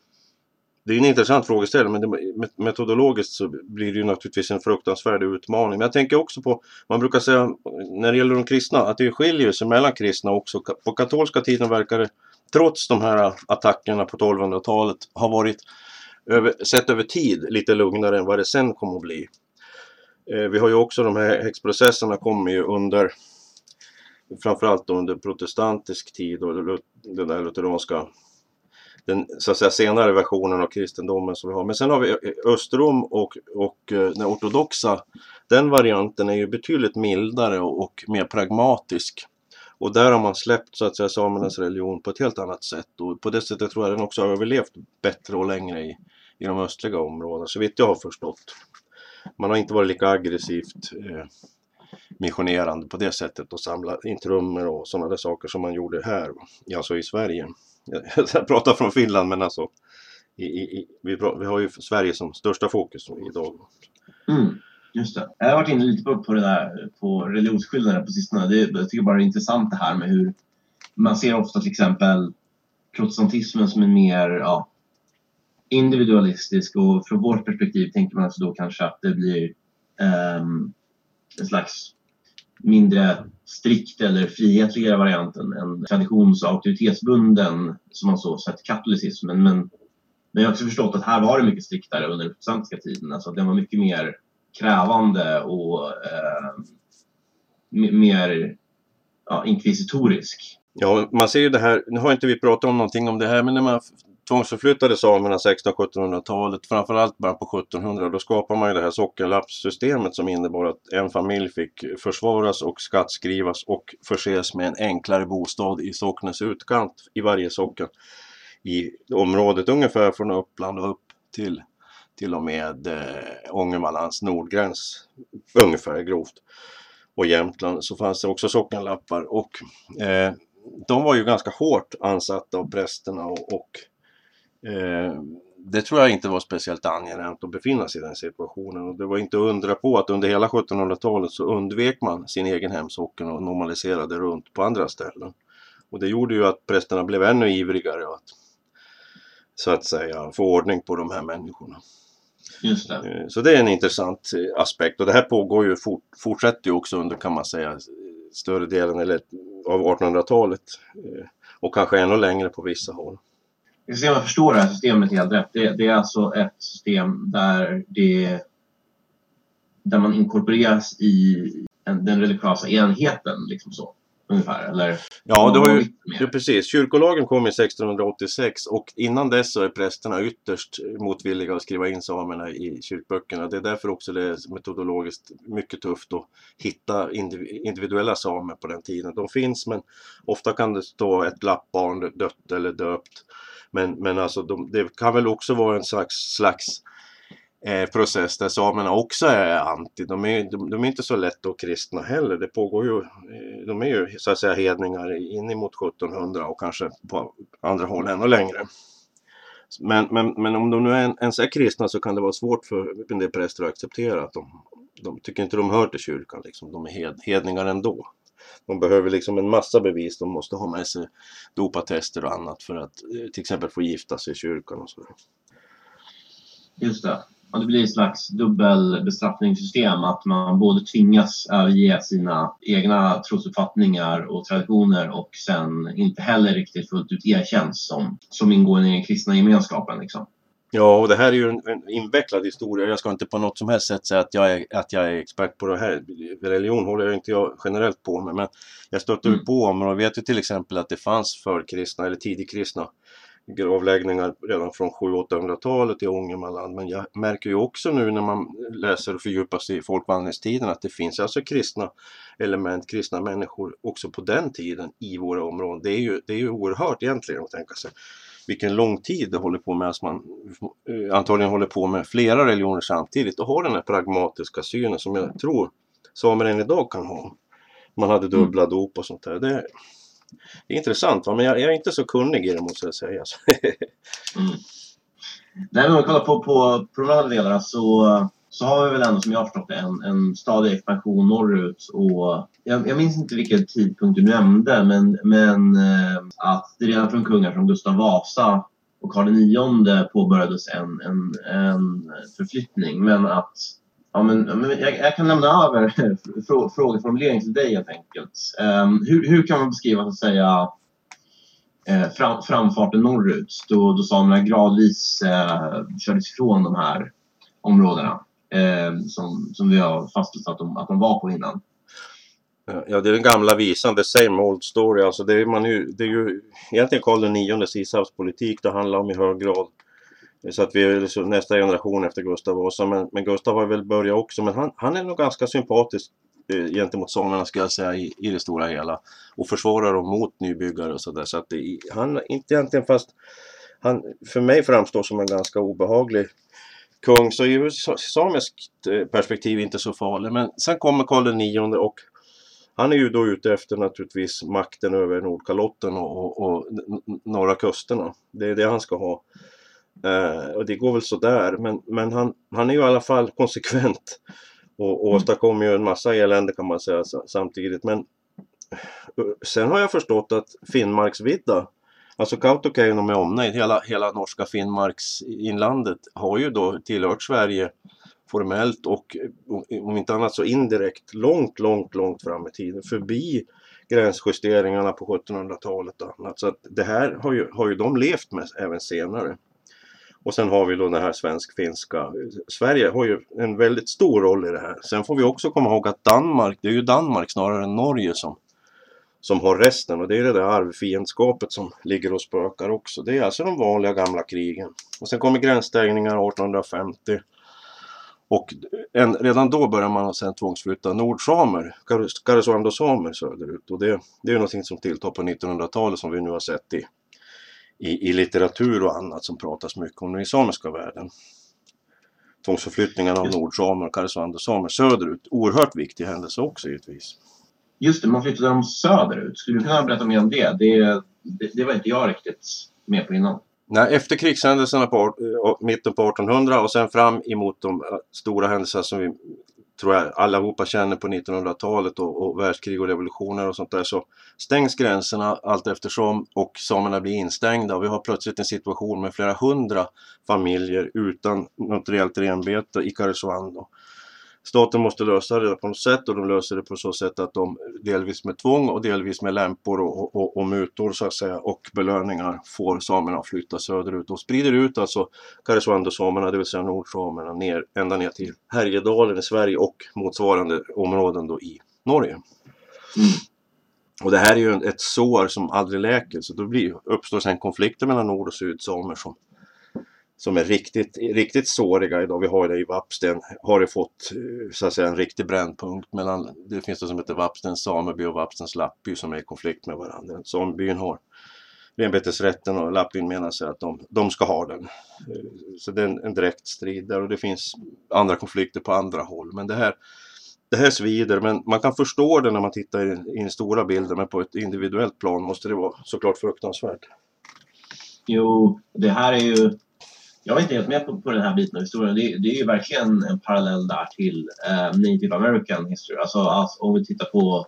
det är en intressant frågeställning men det, metodologiskt så blir det ju naturligtvis en fruktansvärd utmaning. Men jag tänker också på, man brukar säga när det gäller de kristna, att det skiljer sig mellan kristna också. På katolska tiden verkar det, trots de här attackerna på 1200-talet, ha varit över, sett över tid lite lugnare än vad det sen kommer att bli. Eh, vi har ju också de här häxprocesserna kommer ju under framförallt under protestantisk tid och den där lutheranska den så att säga senare versionen av kristendomen som vi har. Men sen har vi Östrom och, och eh, den ortodoxa. Den varianten är ju betydligt mildare och, och mer pragmatisk. Och där har man släppt så att säga samernas religion på ett helt annat sätt och på det sättet tror jag den också har överlevt bättre och längre i, i de östliga områdena, så vitt jag har förstått. Man har inte varit lika aggressivt eh, missionerande på det sättet och samlat in trummor och sådana där saker som man gjorde här, alltså i Sverige. Jag pratar från Finland men alltså i, i, vi, vi, har ju Sverige som största fokus idag. Mm, just det. Jag har varit inne lite på, på det där på religionsskillnader på sistone. Det, jag tycker bara det är intressant det här med hur man ser ofta till exempel protestantismen som en mer ja, individualistisk och från vårt perspektiv tänker man alltså då kanske att det blir um, en slags mindre strikt eller frihetligare variant än, än traditions och auktoritetsbunden som man så sett katolicismen. Men, men jag har också förstått att här var det mycket striktare under den protestantiska tiden. Alltså den var mycket mer krävande och eh, mer ja, inkvisitorisk. Ja, man ser ju det här, nu har inte vi pratat om någonting om det här, men när man tvångsförflyttade samerna 1600-1700-talet, framförallt bara på 1700, då skapade man ju det här sockenlappssystemet som innebar att en familj fick försvaras och skattskrivas och förses med en enklare bostad i socknens utkant i varje socken i området ungefär från Uppland och upp till till och med eh, Ångermanlands nordgräns ungefär grovt. Och Jämtland så fanns det också sockenlappar och eh, de var ju ganska hårt ansatta av prästerna och, och Eh, det tror jag inte var speciellt angenämt att befinna sig i den situationen. Och det var inte att undra på att under hela 1700-talet så undvek man sin egen hemsocken och normaliserade runt på andra ställen. Och det gjorde ju att prästerna blev ännu ivrigare att så att säga få ordning på de här människorna. Just det. Eh, så det är en intressant eh, aspekt och det här pågår ju fort, fortsätter ju också under kan man säga större delen eller, av 1800-talet och kanske ännu längre på vissa håll. Jag ska se om jag förstår det här systemet helt rätt. Det, det är alltså ett system där, det, där man inkorporeras i en, den religiösa enheten. Liksom så, ungefär, eller? Ja, det var ju det, precis. Kyrkolagen kom i 1686 och innan dess så är prästerna ytterst motvilliga att skriva in samerna i kyrkböckerna. Det är därför också det är metodologiskt mycket tufft att hitta individuella samer på den tiden. De finns men ofta kan det stå ett lappbarn dött eller döpt men, men alltså de, det kan väl också vara en slags, slags eh, process där samerna också är anti. De är, de, de är inte så lätt att kristna heller. Det pågår ju, eh, de är ju så att säga hedningar in emot 1700 och kanske på andra håll ännu längre. Men, men, men om de nu är ens är kristna så kan det vara svårt för en del präster att acceptera att de, de tycker inte de hör till kyrkan. Liksom. De är hed, hedningar ändå. De behöver liksom en massa bevis. De måste ha med sig dopatester och annat för att eh, till exempel få gifta sig i kyrkan och sådär. Just det. Och det blir ett slags dubbelbestraffningssystem att man både tvingas överge sina egna trosuppfattningar och traditioner och sen inte heller riktigt fullt ut erkänns som, som ingående i den kristna gemenskapen. Liksom. Ja, och det här är ju en, en, invecklad historia. Jag ska inte på något som helst sätt säga att jag är, att jag är expert på det här. Religion håller jag inte jag generellt på med, men jag stöter mm. på om och vet ju till exempel att det fanns förkristna eller tidigkristna gravläggningar redan från 700-800-talet i Ångermanland. Men jag märker ju också nu när man läser och fördjupar sig i folkvandringstiden att det finns alltså kristna element, kristna människor också på den tiden i våra områden. Det är ju, det är ju oerhört egentligen att tänka sig vilken lång tid det håller på med, att man eh, antagligen håller på med flera religioner samtidigt och har den här pragmatiska synen som jag tror samer än idag kan ha. Man hade dubbla mm. dop och sånt där. Det, det är intressant, va? men jag, jag, är inte så kunnig i det måste jag säga. mm. Nej, men om vi kollar på, på, delarna så, så har vi väl ändå som jag har förstått det en, en stadig expansion norrut. Och jag, jag minns inte vilken tidpunkt du nämnde men, men eh, att det redan från kungar som Gustav Vasa och Karl IX påbörjades en, en, en förflyttning. Men att Ja, men jag, jag, kan lämna över frågeformulering till dig helt enkelt. Um, hur, hur, kan man beskriva så att säga, eh, fram, framfarten norrut då, då samerna gradvis eh, kördes ifrån de här områdena eh, som, som vi har fastställt att de, att de var på innan? Ja, det är den gamla visan, the same old story. Alltså det, är, man ju, det är ju egentligen Karl IX ishavspolitik det handlar om i hög grad. Så att vi är liksom nästa generation efter Gustav Vasa. Men, men Gustav har väl börjat också. Men han, han är nog ganska sympatisk eh, gentemot samerna ska jag säga i, i det stora hela. Och försvarar dem mot nybyggare och sådär. Så att det, han, inte egentligen fast han för mig framstår som en ganska obehaglig kung. Så i samiskt eh, perspektiv inte så farlig. Men sen kommer Karl IX och han är ju då ute efter naturligtvis makten över Nordkalotten och, och, och norra kusterna. Det är det han ska ha. Eh, och det går väl sådär men, men han, han är ju i alla fall konsekvent och, och mm. åstadkommer ju en massa elände kan man säga samtidigt. Men eh, sen har jag förstått att Finnmarksvidda, alltså Kautokeino med omnejd, hela, hela norska Finnmarksinlandet har ju då tillhört Sverige formellt och om inte annat så indirekt långt, långt, långt fram i tiden förbi gränsjusteringarna på 1700-talet och annat. Så att det här har ju, har ju de levt med även senare. Och sen har vi då det här svensk-finska. Sverige har ju en väldigt stor roll i det här. Sen får vi också komma ihåg att Danmark, det är ju Danmark snarare än Norge som, som har resten och det är det där arvfiendskapet som ligger och spökar också. Det är alltså de vanliga gamla krigen. Och sen kommer gränsstängningar 1850. Och en, redan då börjar man sen tvångsflytta nordsamer, Karesuando-samer söderut. Och det, det är någonting som tilltar på 1900-talet som vi nu har sett i i, i litteratur och annat som pratas mycket om i samiska världen. Tvångsförflyttningen av nordsamer och karesuando-samer söderut. Oerhört viktig händelse också givetvis. Just det, man flyttade dem söderut. Skulle du kunna berätta mer om det? Det, det, det var inte jag riktigt med på innan. Nej, efter krigshändelserna på eh, mitten på 1800 och sen fram emot de eh, stora händelserna som vi tror jag allihopa känner på 1900-talet och, och världskrig och revolutioner och sånt där så stängs gränserna allt eftersom och samerna blir instängda och vi har plötsligt en situation med flera hundra familjer utan något rejält renbete i Karesuando staten måste lösa det på något sätt och de löser det på så sätt att de delvis med tvång och delvis med lämpor och, och, och mutor så att säga och belöningar får samerna att flytta söderut och sprider ut alltså Karesuando-samerna, det vill säga nordsamerna, ner, ända ner till Härjedalen i Sverige och motsvarande områden då i Norge. Mm. Och det här är ju ett sår som aldrig läker så då blir, uppstår sen konflikter mellan nord och sydsamer som som är riktigt, riktigt såriga idag. Vi har det i Vapsten, har det fått eh, så att säga en riktig brännpunkt mellan, det finns det som heter Vapstens sameby och Vapstens lappby som är i konflikt med varandra. Samebyn har renbetesrätten och lappbyn menar sig att de, de ska ha den. Eh, så det är en, en direkt strid där och det finns andra konflikter på andra håll. Men det här, det här svider, men man kan förstå det när man tittar i, i den stora bilden, men på ett individuellt plan måste det vara såklart fruktansvärt. Jo, det här är ju... Jag är inte helt med på, på den här biten av historien. Det, det är ju verkligen en parallell där till eh, Native American history. Alltså, alltså, om vi tittar på...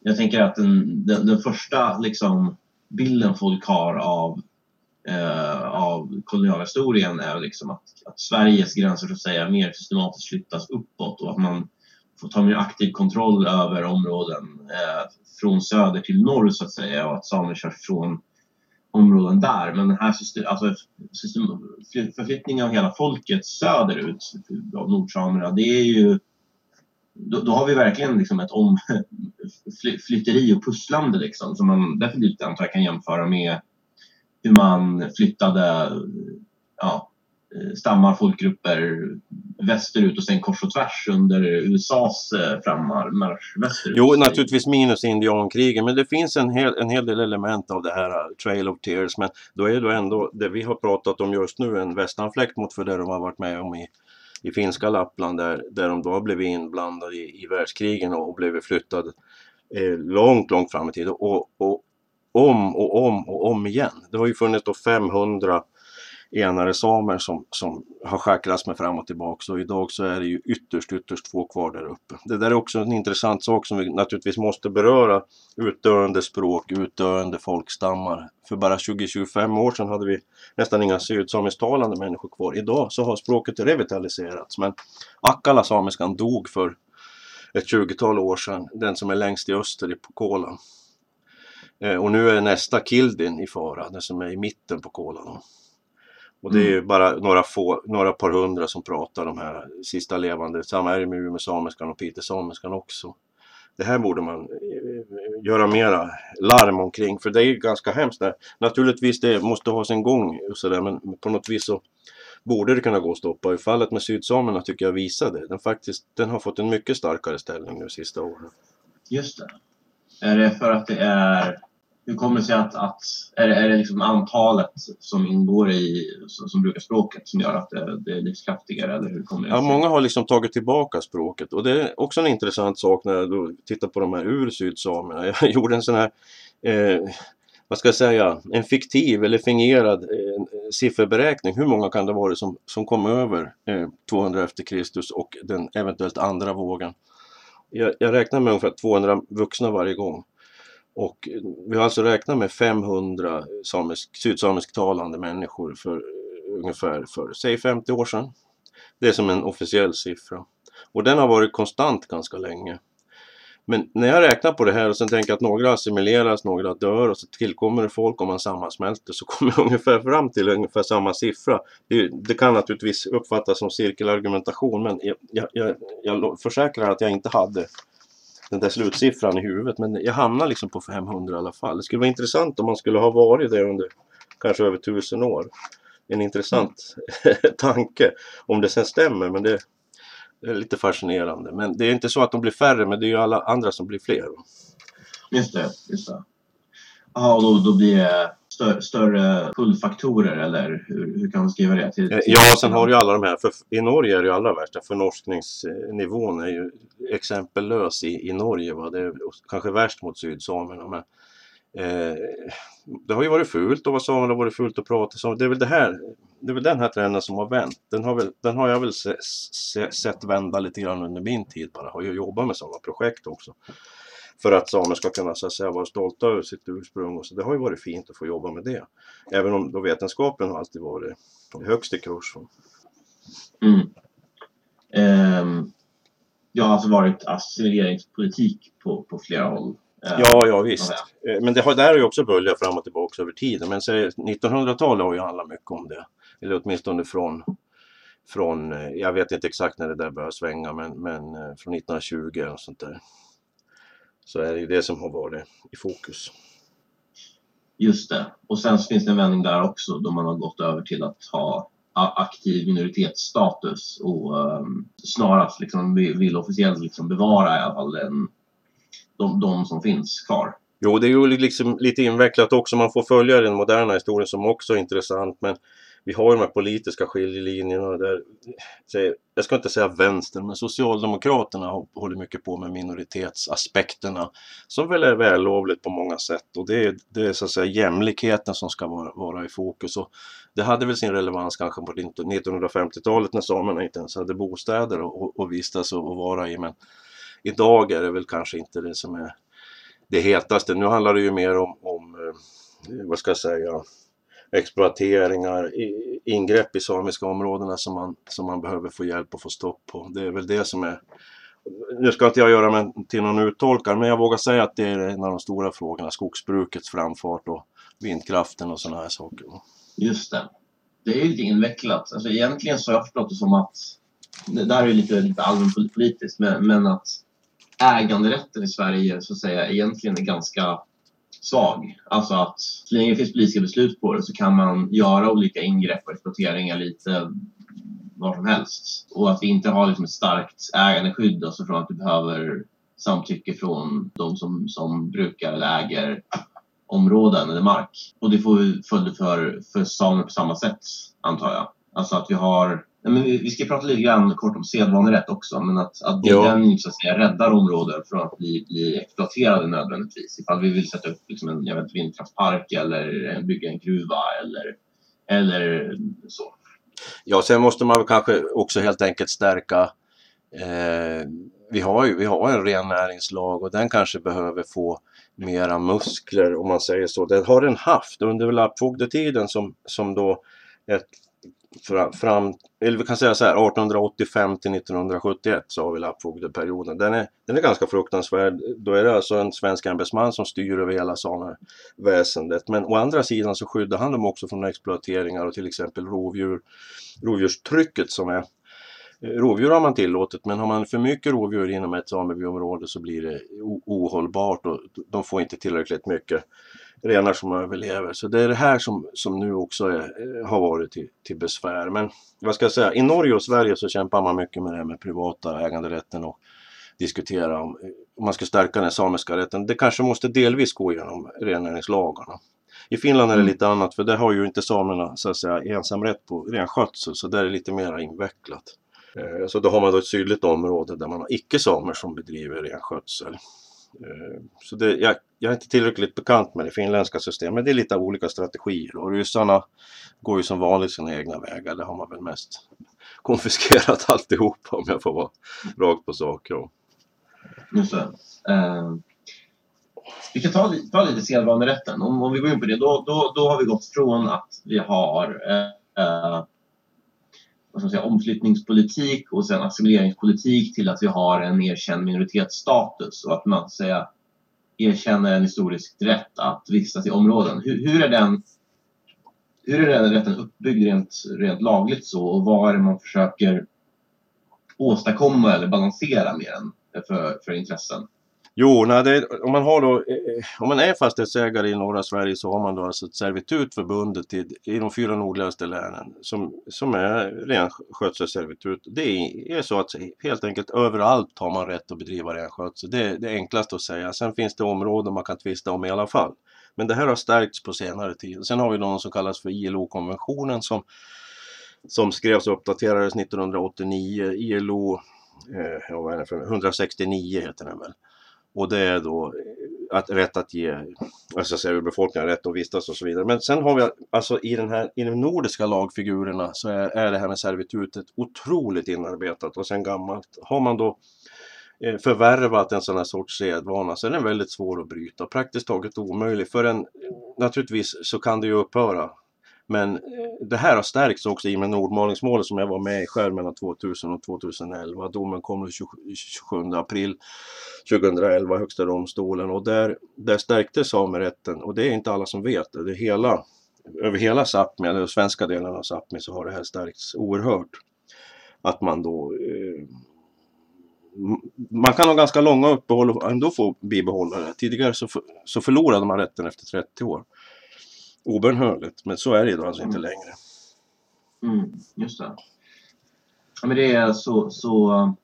Jag tänker att den, den, den första liksom, bilden folk har av, eh, av kolonialhistorien är liksom att, att Sveriges gränser så att säga mer systematiskt flyttas uppåt och att man får ta mer aktiv kontroll över områden eh, från söder till norr så att säga och att samer körs från områden där. Men den här system, alltså, system, förflyttningen av hela folket söderut av nordsamerna, det är ju då, då, har vi verkligen liksom ett om, flytteri och pusslande liksom, som man definitivt antar kan jämföra med hur man flyttade ja, Eh, stammar, folkgrupper västerut och sen kors och tvärs under USAs eh, frammarsch västerut. Jo, naturligtvis minus indiankrigen, men det finns en hel, en hel del element av det här eh, Trail of Tears. Men då är det ändå det vi har pratat om just nu en västanfläkt mot för det de har varit med om i, i finska Lappland där, där de då har blivit inblandade i, i världskrigen och, och blivit flyttade eh, långt, långt fram i tiden. Och, och om och om och om igen. Det har ju funnits då 500 enare samer som, som har schackrats med fram och tillbaka och idag så är det ju ytterst, ytterst få kvar där uppe. Det där är också en intressant sak som vi naturligtvis måste beröra. Utdöende språk, utdöende folkstammar. För bara 20-25 år sedan hade vi nästan inga sydsamisktalande människor kvar. Idag så har språket revitaliserats men Akkala samiskan dog för ett 20-tal år sedan, den som är längst i öster i Kola. Eh, och nu är nästa Kildin i fara, den som är i mitten på Kola. Och det är mm. bara några, få, några par hundra som pratar de här sista levande. Samma är det med Umeå-samiskan och Piteå-samiskan också. Det här borde man eh, göra mera larm omkring för det är ganska hemskt. Där. Naturligtvis det måste ha sin gång och så där, men på något vis så borde det kunna gå att stoppa. I fallet med sydsamerna tycker jag visade den faktiskt, den har fått en mycket starkare ställning nu sista åren. Just det. Är det för att det är hur kommer det sig att, att är det, är det liksom antalet som ingår i, som, som brukar språket som gör att det, det är livskraftigare? Eller hur kommer det ja, många har liksom tagit tillbaka språket och det är också en intressant sak när jag tittar på de här ur-sydsamerna. Jag gjorde en sån här eh, vad ska jag säga, en fiktiv eller fingerad eh, sifferberäkning. Hur många kan det vara som, som kom över eh, 200 efter Kristus och den eventuellt andra vågen? Jag, jag räknar med ungefär 200 vuxna varje gång. Och vi har alltså räknat med 500 samisk, sydsamisktalande människor för eh, ungefär för, säg 50 år sedan. Det är som en officiell siffra. Och den har varit konstant ganska länge. Men när jag räknar på det här och sen tänker att några assimileras, några dör och så tillkommer det folk och man sammansmälter så kommer jag ungefär fram till ungefär samma siffra. Det, det kan naturligtvis uppfattas som cirkelargumentation men jag, jag, jag, jag försäkrar att jag inte hade den där slutsiffran i huvudet. Men jag hamnar liksom på 500 i alla fall. Det skulle vara intressant om man skulle ha varit det under kanske över tusen år. En intressant tanke. Om det sen stämmer, men det, det, är lite fascinerande. Men det är inte så att de blir färre, men det är ju alla andra som blir fler. Just det, just det. Ja, och då, då blir det större, större pullfaktorer eller hur, hur kan man skriva det? Till, till ja, sen har du ju alla de här, för i Norge är det ju allra värsta, förnorskningsnivån är ju exempellös i, i Norge. Va? Det är kanske värst mot sydsamerna. Men, eh, det har ju varit fult att vara same, det har varit fult att prata så det är väl det här, det är väl den här trenden som har vänt. Den har, väl, den har jag väl se, se, sett vända lite grann under min tid bara. Har ju jobbat med sådana projekt också för att samer ska kunna så att säga, vara stolta över sitt ursprung. Och så det har ju varit fint att få jobba med det. Även om då vetenskapen har alltid varit högst i kurs. Mm. Um, det har alltså varit assimileringspolitik på, på flera håll. Ja, ja visst. Eh, men det har, där har ju också böljat fram och tillbaka över tiden. Men 1900-talet har ju handlat mycket om det. Eller åtminstone från, från, eh, jag vet inte exakt när det där började svänga, men, men eh, från 1920 och sånt där. Så är det ju det som har varit i fokus. Just det. Och sen så finns det en vändning där också då man har gått över till att ha aktiv minoritetsstatus och um, snarast liksom vill officiellt liksom bevara i alla fall den, de, de som finns kvar. Jo, det är ju liksom lite invecklat också. Man får följa den moderna historien som också är intressant. Men vi har ju de här politiska skiljelinjerna där, jag ska inte säga vänster, men Socialdemokraterna håller mycket på med minoritetsaspekterna som väl är vällovligt på många sätt och det är, det är så att säga jämlikheten som ska vara, vara i fokus. Och det hade väl sin relevans kanske på 1950-talet när samerna inte ens hade bostäder att vistas och vara i men idag är det väl kanske inte det som är det hetaste. Nu handlar det ju mer om, om eh, vad ska jag säga, exploateringar, ingrepp i samiska områdena som man, som man behöver få hjälp att få stopp på. Det är väl det som är nu ska inte jag göra mig till någon uttolkare men jag vågar säga att det är en av de stora frågorna, skogsbrukets framfart och vindkraften och sådana här saker. Just det. Det är lite invecklat. Alltså egentligen så har jag förstått det som att, det där är lite, lite allmänpolitiskt, men, men att äganderätten i Sverige så att säga egentligen är ganska svag. Alltså att så länge det finns politiska beslut på det så kan man göra olika ingrepp och exploateringar lite var som helst. Och att vi inte har liksom ett starkt ägandeskydd, alltså från att du behöver samtycke från de som, som brukar eller äger områden eller mark. Och det får följder för, för samer på samma sätt, antar jag. Alltså att vi har men vi ska prata lite grann kort om sedvanerätt också, men att, att den så att säga, räddar områden från att bli, bli exploaterade nödvändigtvis. Ifall vi vill sätta upp liksom en jag vet, vindkraftspark eller bygga en gruva eller, eller så. Ja, sen måste man kanske också helt enkelt stärka eh, vi, har ju, vi har en rennäringslag och den kanske behöver få mera muskler om man säger så. Det har den haft under lappfogdetiden som, som då ett fram, eller vi kan säga så här 1885 till 1971 så har vi lappfogdeperioden. Den är, den är ganska fruktansvärd. Då är det alltså en svensk ämbetsman som styr över hela sameväsendet. Men å andra sidan så skyddar han dem också från exploateringar och till exempel rovdjur, rovdjurstrycket som är Rovdjur har man tillåtit men har man för mycket rovdjur inom ett samebyområde så blir det ohållbart och de får inte tillräckligt mycket renar som överlever. Så det är det här som, som nu också är, eh, har varit till, till besvär. Men vad ska jag säga, i Norge och Sverige så kämpar man mycket med det här med privata äganderätten och diskutera om, om man ska stärka den samiska rätten. Det kanske måste delvis gå genom rennäringslagarna. I Finland är det mm. lite annat för där har ju inte samerna så att säga ensamrätt på renskötsel så där är det lite mer invecklat. Eh, så då har man då ett sydligt område där man har icke-samer som bedriver renskötsel. Eh, så det, jag, jag, är inte tillräckligt bekant med det finländska systemet. Det är lite olika strategier och ryssarna går ju som vanligt sina egna vägar. Det har man väl mest konfiskerat alltihop om jag får vara rakt på sak. Just det. Uh, vi kan ta, ta lite sedvanerätten. Om, om vi går in på det, då, då, då har vi gått från att vi har uh, vad ska man säga, omflyttningspolitik och sen assimileringspolitik till att vi har en erkänd minoritetsstatus och att man säga, erkänner en historisk rätt att vistas i områden. Hur, hur, är den, hur är den rätten uppbyggd rent, rent lagligt så och vad är det man försöker åstadkomma eller balansera med den för, för intressen? Jo, nej, det, om, man har då, eh, eh, om man är fastighetsägare i norra Sverige så har man då alltså ett servitut förbundet i, i de fyra nordligaste länen som, som är renskötselservitut. Det är så att helt enkelt överallt har man rätt att bedriva renskötsel. Det är det enklaste att säga. Sen finns det områden man kan tvista om i alla fall. Men det här har stärkts på senare tid. Sen har vi någon som kallas för ILO-konventionen som, som skrevs och uppdaterades 1989. ILO eh, 169 heter den väl. Och det är då eh, att, rätt att ge alltså säga, befolkningen rätt att vistas och så vidare. Men sen har vi alltså i, den här, i de nordiska lagfigurerna så är, är det här med servitutet otroligt inarbetat och sen gammalt. Har man då eh, förvärvat en sån här sorts sedvana så är den väldigt svår att bryta. Praktiskt taget omöjlig. För en, naturligtvis så kan det ju upphöra men det här har stärkts också i och med Nordmalingsmålet som jag var med i själv mellan 2000 och 2011. Domen kom den 27 april 2011, Högsta domstolen och där, där stärktes samerätten och det är inte alla som vet det. det är hela, över hela Sápmi, eller svenska delen av Sápmi så har det här stärkts oerhört. Att man då eh, man kan ha ganska långa uppehåll och ändå få bibehålla det. Tidigare så, så förlorade man rätten efter 30 år obönhörligt. Men så är det idag alltså inte längre. Mm, just det. Ja, men det är så, så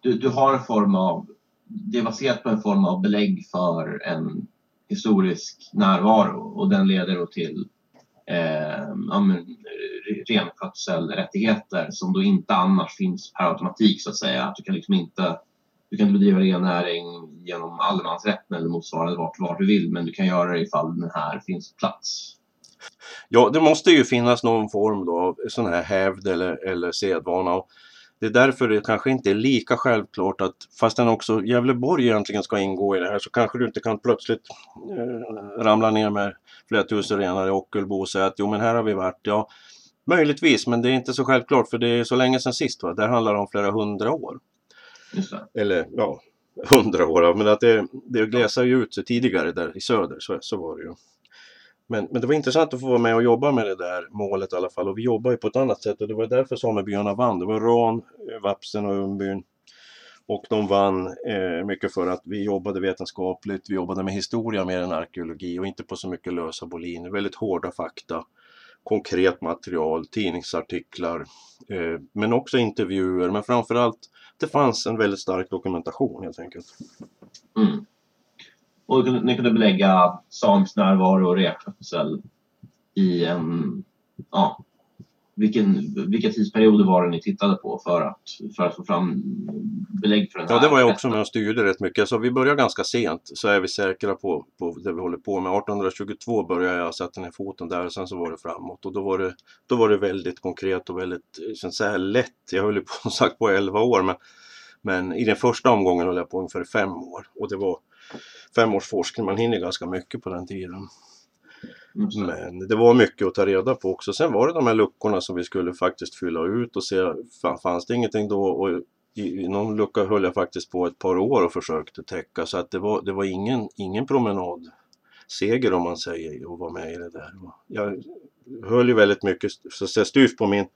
du, du har en form av, det är baserat på en form av belägg för en historisk närvaro och den leder då till eh, ja, men, renskötselrättigheter som då inte annars finns per automatik så att säga. Du kan liksom inte du kan inte bedriva rennäring genom allemansrätten eller motsvarande vart, vart du vill men du kan göra det ifall den här finns plats. Ja, det måste ju finnas någon form då av sån här hävd eller, eller sedvana. Och det är därför det kanske inte är lika självklart att fastän också Gävleborg egentligen ska ingå i det här så kanske du inte kan plötsligt eh, ramla ner med flera tusen renar i Ockelbo och säga att jo men här har vi varit. Ja, möjligtvis men det är inte så självklart för det är så länge sedan sist. Va? Där handlar det om flera hundra år. Eller ja, hundra år. Men att det, det glesar ju ut sig tidigare där i söder. Så, så var det ju. Men, men det var intressant att få vara med och jobba med det där målet i alla fall. Och vi jobbar ju på ett annat sätt och det var därför samebyarna vann. Det var Ran, eh, Vapsen och Umbyn. Och de vann eh, mycket för att vi jobbade vetenskapligt, vi jobbade med historia mer än arkeologi och inte på så mycket lösa boliner. Väldigt hårda fakta, konkret material, tidningsartiklar, eh, men också intervjuer. Men framförallt, det fanns en väldigt stark dokumentation helt enkelt. Mm. Och ni kunde belägga samisk närvaro och renskötsel i en, ja, vilken, vilka tidsperioder var det ni tittade på för att, för att få fram belägg för den här? Ja, det var jag också med och styrde rätt mycket. Alltså, vi började ganska sent, så är vi säkra på, på det vi håller på med. 1822 började jag sätta ner foten där och sen så var det framåt. Och då var det, då var det väldigt konkret och väldigt så här, lätt. Jag höll på, som sagt på 11 år, men, men i den första omgången höll jag på ungefär 5 år. Och det var fem års forskning. Man hinner ganska mycket på den tiden. Men det var mycket att ta reda på också. Sen var det de här luckorna som vi skulle faktiskt fylla ut och se, fanns det ingenting då? Och i någon lucka höll jag faktiskt på ett par år och försökte täcka så att det var, det var ingen, ingen promenadseger om man säger att vara med i det där. Jag höll ju väldigt mycket så styvt på min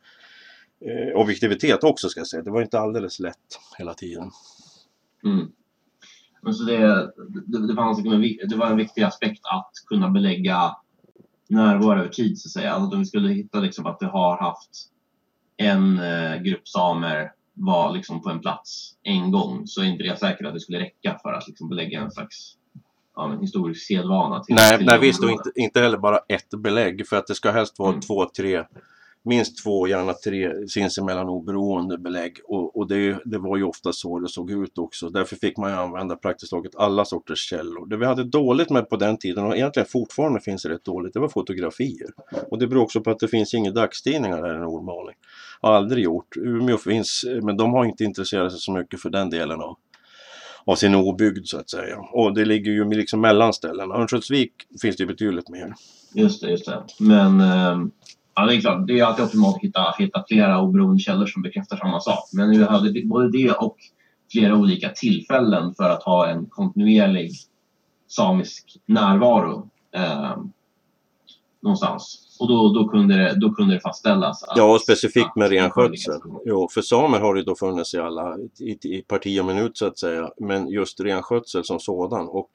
eh, objektivitet också ska jag säga. Det var inte alldeles lätt hela tiden. Mm. Men så det, det, det, liksom en, det var en viktig aspekt att kunna belägga närvaro över tid så att säga. Alltså, om vi skulle hitta liksom att det har haft en eh, grupp samer var liksom på en plats en gång så är inte det säkert att det skulle räcka för att liksom belägga en slags ja, historisk sedvana. Till, nej, till nej visst och inte, inte heller bara ett belägg för att det ska helst vara mm. två, tre minst två, gärna tre sinsemellan oberoende belägg. Och, och det, det, var ju ofta så det såg ut också. Därför fick man ju använda praktiskt taget alla sorters källor. Det vi hade dåligt med på den tiden och egentligen fortfarande finns det rätt dåligt, det var fotografier. Och det beror också på att det finns inga dagstidningar här i Nordmaling. Har aldrig gjort. Umeå finns, men de har inte intresserat sig så mycket för den delen av av sin obygd så att säga. Och det ligger ju liksom mellan ställena. Örnsköldsvik finns det ju betydligt mer. Just det, just det. Men eh, Ja, det är klart. Det är alltid optimalt att hitta, hitta flera oberoende källor som bekräftar samma sak. Men vi hade både det och flera olika tillfällen för att ha en kontinuerlig samisk närvaro eh, någonstans. Och då, då, kunde det, då kunde det fastställas. Att, ja, och specifikt med renskötsel. Jo, för samer har det då funnits i alla, i, i parti och minut så att säga. Men just renskötsel som sådan. Och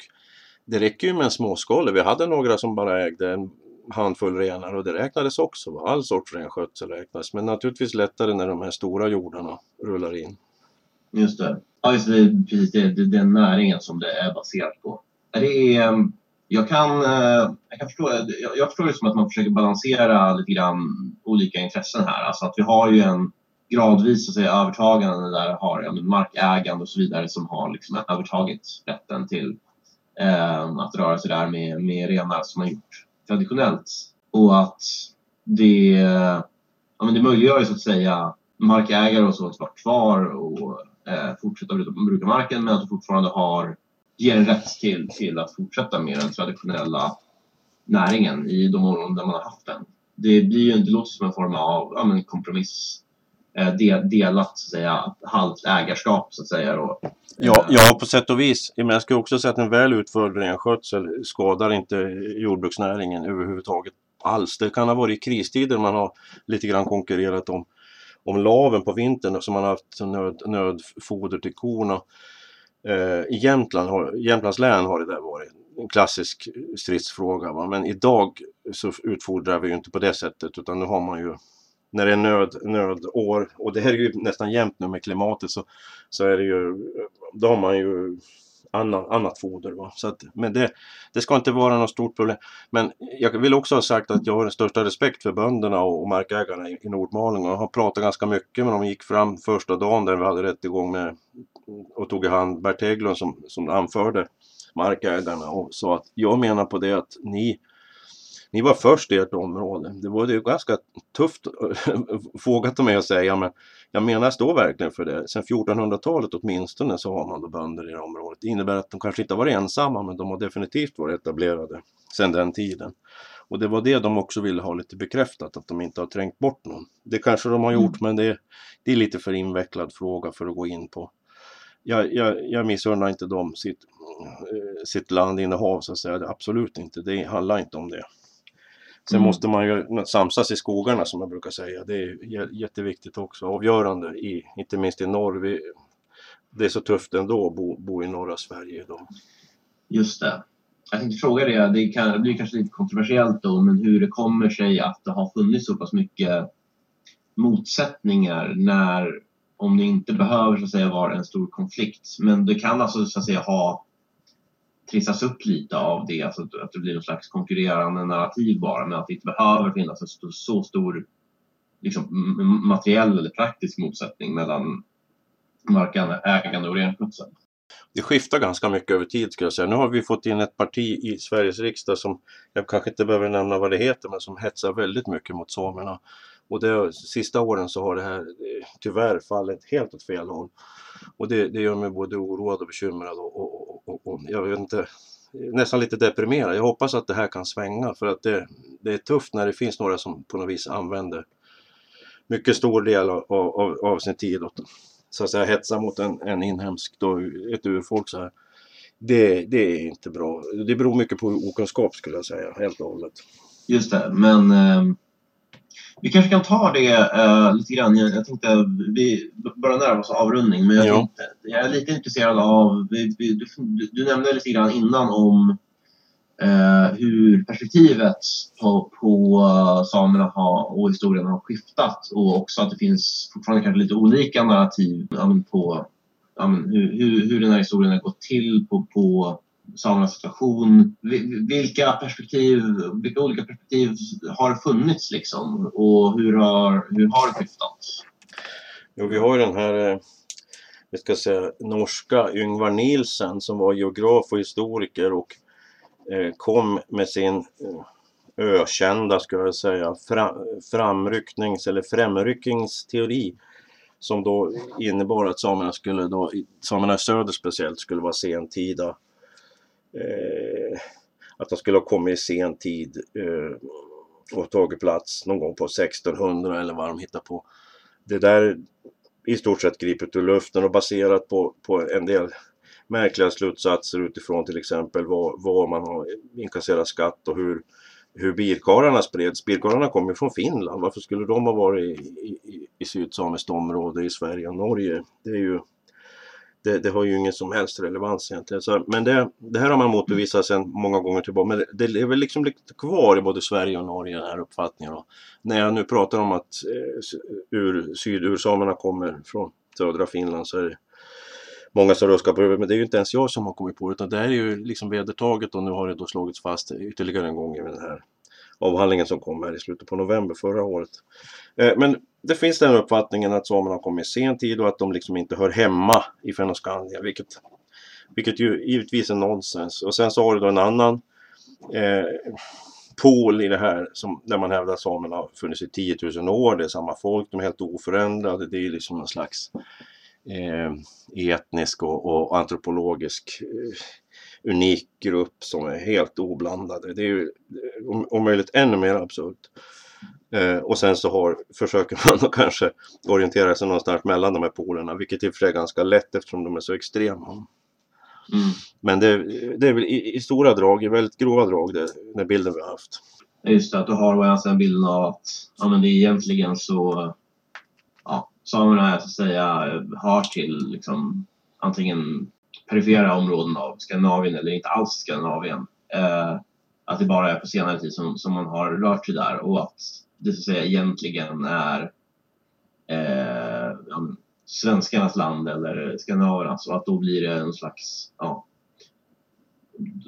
det räcker ju med en småskalig. Vi hade några som bara ägde en handfull renar och det räknades också. All sorts renskötsel räknas men naturligtvis lättare när de här stora jordarna rullar in. Just det. Ja, just det. Precis det, det, den näringen som det är baserat på. Det är, jag, kan, eh, jag, kan förstå, jag, jag förstår det som att man försöker balansera lite grann olika intressen här. Alltså att vi har ju en gradvis så att säga, övertagande där har ja, markägande och så vidare som har liksom övertagit rätten till eh, att röra sig där med, med renar som har gjort traditionellt. Och att det, ja, men det möjliggör ju så att säga markägare och så att vara kvar och eh, fortsätta bruka marken men att du fortfarande har, ger en rätt till, till att fortsätta med den traditionella näringen i de områden där man har haft den. Det blir ju det låter som en form av ja, men kompromiss. Eh, delat så att säga, halvt ägarskap så att säga. Då. Ja, ja, på sätt och vis. Men jag skulle också säga att en väl utförd renskötsel skadar inte jordbruksnäringen överhuvudtaget alls. Det kan ha varit i kristider man har lite grann konkurrerat om, om laven på vintern som man har haft nöd, nödfoder till korna. Eh, I Jämtland har, Jämtlands län har det där varit en klassisk stridsfråga. Va? Men idag så utfodrar vi ju inte på det sättet utan nu har man ju när det är nöd, nödår och det här är ju nästan jämnt nu med klimatet så, så är det ju, då har man ju annan, annat foder. Va? Så att, men det, det ska inte vara något stort problem. Men jag vill också ha sagt att jag har den största respekt för bönderna och, och markägarna i, i Nordmaling. Och jag har pratat ganska mycket med dem. gick fram första dagen där vi hade rättegång med och tog i hand Bert Hägglund som, som anförde markägarna och sa att jag menar på det att ni ni var först i ert område. Det var ju ganska tufft vågat av mig att säga men jag menar står verkligen för det. Sen 1400-talet åtminstone så har man då bönder i det området. Det innebär att de kanske inte varit ensamma men de har definitivt varit etablerade sedan den tiden. Och det var det de också ville ha lite bekräftat, att de inte har trängt bort någon. Det kanske de har gjort mm. men det, det är lite för invecklad fråga för att gå in på. Jag, jag, jag missunnar inte dem sitt, eh, sitt landinnehav så att säga, absolut inte. Det handlar inte om det. Sen mm. måste man ju samsas i skogarna som jag brukar säga. Det är jätteviktigt också, avgörande, i, inte minst i norr. Vi, det är så tufft ändå att bo, bo i norra Sverige idag. Just det. Jag tänkte fråga det, det, kan, det blir kanske lite kontroversiellt då, men hur det kommer sig att det har funnits så pass mycket motsättningar när, om det inte behöver så att säga vara en stor konflikt, men det kan alltså så att säga ha trissas upp lite av det, alltså att det blir någon slags konkurrerande narrativ bara, men att det inte behöver finnas en så, så stor liksom, materiell eller praktisk motsättning mellan markägande och renskötsel. Det skiftar ganska mycket över tid skulle jag säga. Nu har vi fått in ett parti i Sveriges riksdag som, jag kanske inte behöver nämna vad det heter, men som hetsar väldigt mycket mot samerna. Och det, sista åren så har det här eh, tyvärr fallit helt åt fel håll. Och det, det gör mig både oroad och bekymrad och, och, och, och, jag vet inte, nästan lite deprimerad. Jag hoppas att det här kan svänga för att det, det är tufft när det finns några som på något vis använder mycket stor del av, av, av sin tid åt så att säga hetsa mot en, en inhemsk, då, ett urfolk så här. Det, det är inte bra. Det beror mycket på okunskap skulle jag säga, helt och hållet. Just det, men eh vi kanske kan ta det uh, lite grann. Jag, jag tänkte vi börjar närma oss avrundning, men jag, tänkte, jag är lite intresserad av, vi, vi, du, du, nämnde lite grann innan om uh, hur perspektivet på, på uh, samerna har, och historien har skiftat och också att det finns fortfarande kanske lite olika narrativ på hur, hur, hur den här historien har gått till på, på samernas situation. Vilka perspektiv, vilka olika perspektiv har funnits liksom och hur har, hur har det skiftat? Jo, vi har ju den här eh, jag ska säga, norska Yngvar Nielsen som var geograf och historiker och eh, kom med sin eh, ökända, ska jag säga, framrycknings eller främryckningsteori som då innebar att samerna skulle då, samerna i söder speciellt skulle vara sentida eh, att de skulle ha kommit i sen tid eh, och tagit plats någon gång på 1600 eller vad de hittar på. Det där i stort sett gripet ur luften och baserat på, på en del märkliga slutsatser utifrån till exempel var, var man har inkasserat skatt och hur, hur bilkarlarna spreds. Bilkarlarna kommer från Finland. Varför skulle de ha varit i, i, i sydsamiskt område i Sverige och Norge? Det är ju det, det, har ju ingen som helst relevans egentligen. Så, men det, det här har man motbevisat sedan många gånger tillbaka. Men det, det är väl liksom lite kvar i både Sverige och Norge den här uppfattningen. Då. När jag nu pratar om att eh, ur, sydursamerna kommer från södra Finland så är det många som ruskar på huvudet. Men det är ju inte ens jag som har kommit på det utan det här är ju liksom vedertaget och nu har det då slagits fast ytterligare en gång i den här avhandlingen som kom här i slutet på november förra året. Eh, men det finns den uppfattningen att samerna kom i sen tid och att de liksom inte hör hemma i Fennoskandia, vilket, vilket ju givetvis är nonsens. Och sen så har du då en annan eh, pool i det här som, där man hävdar att samerna har funnits i 10 000 år, det är samma folk, de är helt oförändrade, det är liksom någon slags eh, etnisk och, och antropologisk eh, unik grupp som är helt oblandade. Det är ju om, om möjligt ännu mer absurt. Eh, och sen så har, försöker man då kanske orientera sig någonstans mellan de här polerna, vilket i och för sig är ganska lätt eftersom de är så extrema. Mm. Men det, det, är väl i, i, stora drag, i väldigt grova drag, det, den bilden vi har haft. Just det, att du har alltså bilden av att ja, men det är egentligen så ja, samerna så att säga har till liksom, antingen perifera områden av Skandinavien eller inte alls Skandinavien. Eh, att det bara är på senare tid som, som man har rört sig där och att det så att säga egentligen är eh, ja, svenskarnas land eller skandinavernas och att då blir det en slags ja,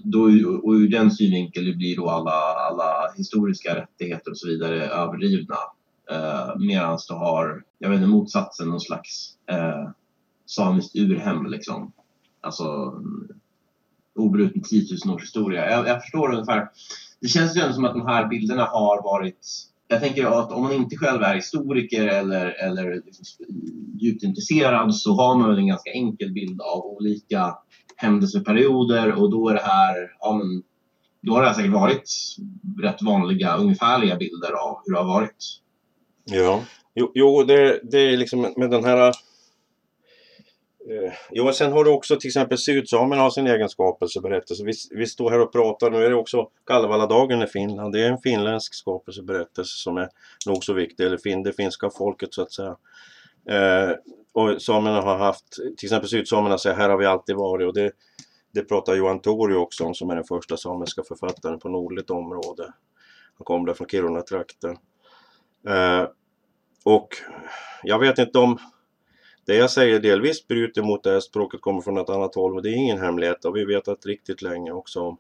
då, och ur den synvinkeln blir då alla, alla historiska rättigheter och så vidare överdrivna. Eh, Medan du har, jag vet inte, motsatsen, någon slags eh, samiskt urhem liksom. Alltså obruten 10 000 års historia. Jag, jag förstår ungefär. Det känns ju ändå som att de här bilderna har varit jag tänker att om man inte själv är historiker eller, eller liksom djupt intresserad så har man väl en ganska enkel bild av olika händelseperioder och då är det här, ja men, då har det säkert varit rätt vanliga ungefärliga bilder av hur det har varit. Ja, jo, jo det, det är liksom med den här Eh, jo, sen har du också till exempel Sydsamerna har sin egen skapelseberättelse. Vi, vi står här och pratar, nu är det också Kalevaladagen i Finland. Det är en finländsk skapelseberättelse som är nog så viktig, eller fin, det finska folket så att säga. Eh, och samerna har haft, till exempel sydsamerna säger här har vi alltid varit och det, det pratar Johan Torio också om som är den första samiska författaren på nordligt område. Han kom där från Kiruna-trakten. Eh, och jag vet inte om det jag säger delvis bryter mot det här språket kommer från ett annat håll, men det är ingen hemlighet och vi vet att riktigt länge också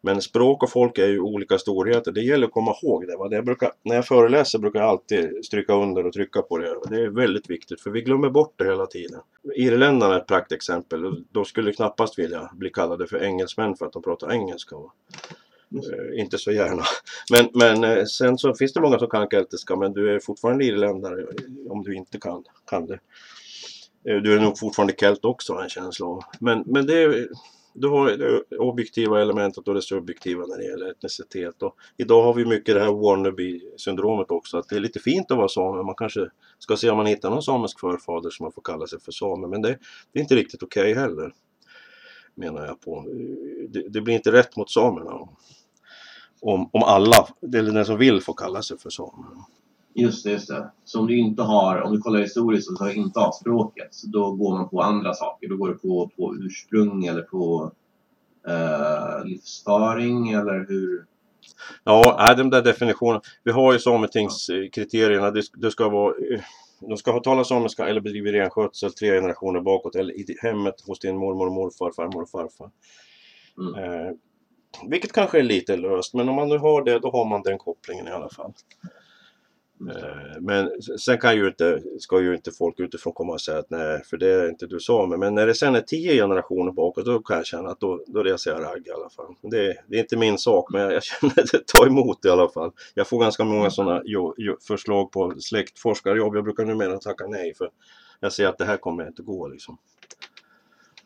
Men språk och folk är ju olika storheter. Det gäller att komma ihåg det. det brukar, när jag föreläser brukar jag alltid stryka under och trycka på det. Det är väldigt viktigt för vi glömmer bort det hela tiden. Irländarna är ett praktexempel. De skulle knappast vilja bli kallade för engelsmän för att de pratar engelska. Uh, inte så gärna. Men, men eh, sen så finns det många som kan keltiska men du är fortfarande irländare om du inte kan, kan det. Eh, du är nog fortfarande kelt också har en känsla av. Men, men det är, du har det objektiva elementet och det subjektiva när det gäller etnicitet. Och idag har vi mycket det här wannabe-syndromet också. Att det är lite fint att vara same. Man kanske ska se om man hittar någon samisk förfader som man får kalla sig för same. Men det, det är inte riktigt okej okay heller. Menar jag på. Det, det, blir inte rätt mot samerna. Om, om alla, eller den som vill, får kalla sig för samer. Just det, just det. Så om du inte har, om du kollar historiskt och så inte har språket, då går man på andra saker. Då går du på, på ursprung eller på eh, livsföring eller hur? Ja, de där definitionerna. Vi har ju sametingskriterierna. Det, det ska vara de ska ha talat samiska eller bedrivit renskötsel tre generationer bakåt eller i hemmet hos din mormor och morfar, farmor och farfar. Mm. Eh, vilket kanske är lite löst, men om man nu har det, då har man den kopplingen i alla fall. Eh, men sen kan ju inte, ska ju inte folk utifrån komma och säga att nej, för det är inte du same. Men när det sen är tio generationer bakåt, då kan jag känna att då, då reser jag ragg i alla fall. Det, det, är inte min sak, men jag känner att det tar emot i alla fall. Jag får ganska många sådana förslag på släktforskarjobb. Jag brukar numera tacka nej, för jag ser att det här kommer inte gå liksom.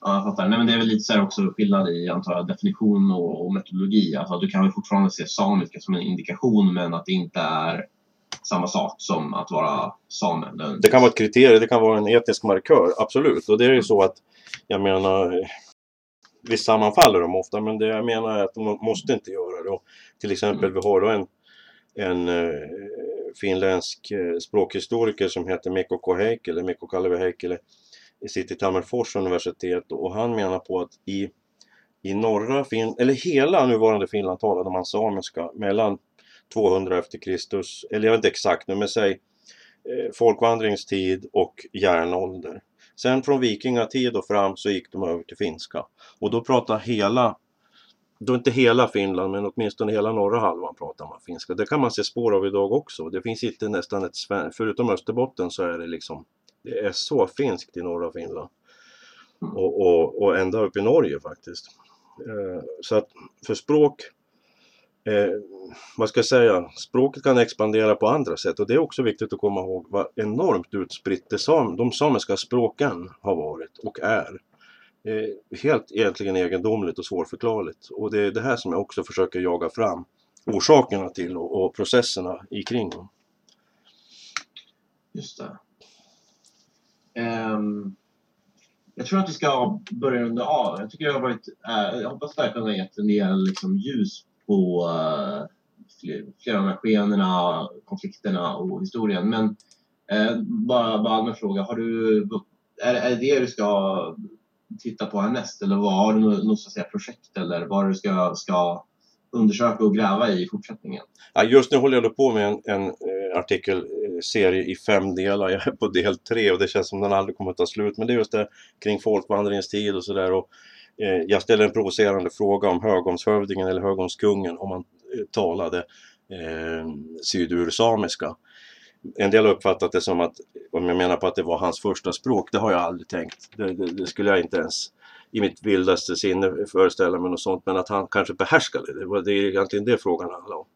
Ja, jag fattar. Nej, men det är väl lite så här också skillnad i antar jag, definition och, och metodologi. Alltså, du kan väl fortfarande se samiska som en indikation, men att det inte är samma sak som att vara same. Det kan vara ett kriterium, det kan vara en etnisk markör, absolut. Och det är ju så att, jag menar, visst sammanfaller de ofta, men det jag menar är att de måste inte göra det. Och till exempel, mm. vi har då en, en uh, finländsk uh, språkhistoriker som heter Mikko Koheikkilä, Mikko Kalevi Heikkilä, sitter i Tammerfors universitet och han menar på att i, i norra Finland, eller hela nuvarande Finland talade man samiska mellan 200 efter Kristus, eller jag vet inte exakt nu, men säg eh, folkvandringstid och järnålder. Sen från vikingatid och fram så gick de över till finska. Och då pratar hela, då inte hela Finland, men åtminstone hela norra halvan pratar man finska. Det kan man se spår av idag också. Det finns inte nästan ett förutom Österbotten så är det liksom, det är så finskt i norra Finland. Och, och, och ända upp i Norge faktiskt. Eh, så att för språk eh, vad ska jag säga, språket kan expandera på andra sätt och det är också viktigt att komma ihåg vad enormt utspritt det sam, de samiska språken har varit och är. Eh, helt egentligen egendomligt och svårförklarligt och det är det här som jag också försöker jaga fram orsakerna till och, och processerna i kring dem. Just det. Um, jag tror att vi ska börja runda av. Jag tycker jag har varit, äh, jag hoppas verkligen att jag gett en del liksom, ljus på eh, flera av de här skeendena, konflikterna och historien. Men eh, bara, bara allmän fråga, har du, är, är det det du ska titta på härnäst eller vad har du något, så att säga, projekt eller vad du ska, ska undersöka och gräva i fortsättningen? Ja, just nu håller jag på med en, en eh, artikelserie eh, i fem delar. Jag är på del tre och det känns som den aldrig kommer att ta slut. Men det är just det kring folkvandringens tid och sådär. Eh, jag ställer en provocerande fråga om högomshövdingen eller högomskungen om man eh, talade eh, sydursamiska. En del har uppfattat det som att, om jag menar på att det var hans första språk, det har jag aldrig tänkt. Det, det, det skulle jag inte ens i mitt vildaste sinne föreställa mig något sånt, men att han kanske behärskade det. Det är egentligen det frågan handlar om.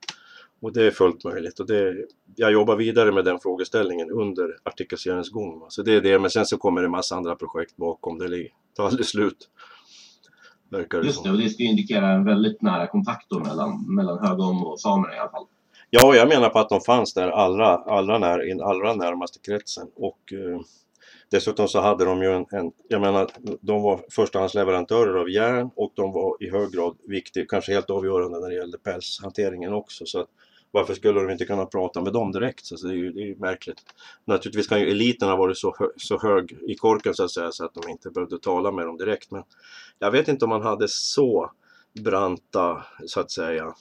Och det är fullt möjligt. Och det, jag jobbar vidare med den frågeställningen under artikelseriens gång. Så det är det, men sen så kommer det massa andra projekt bakom. Det tar aldrig slut. Verkar det Just det, och det ska ju indikera en väldigt nära kontakt då mellan, mellan högom och samerna i alla fall. Ja, jag menar på att de fanns där allra, allra, när, i den allra närmaste kretsen. Och eh, dessutom så hade de ju en, en, jag menar, de var förstahandsleverantörer av järn och de var i hög grad viktiga, kanske helt avgörande när det gällde pälshanteringen också. Så att, varför skulle de inte kunna prata med dem direkt? Så det är ju det är märkligt. Naturligtvis kan ju eliten ha varit så, hö så hög i korken så att säga så att de inte behövde tala med dem direkt. Men jag vet inte om man hade så branta, så att säga,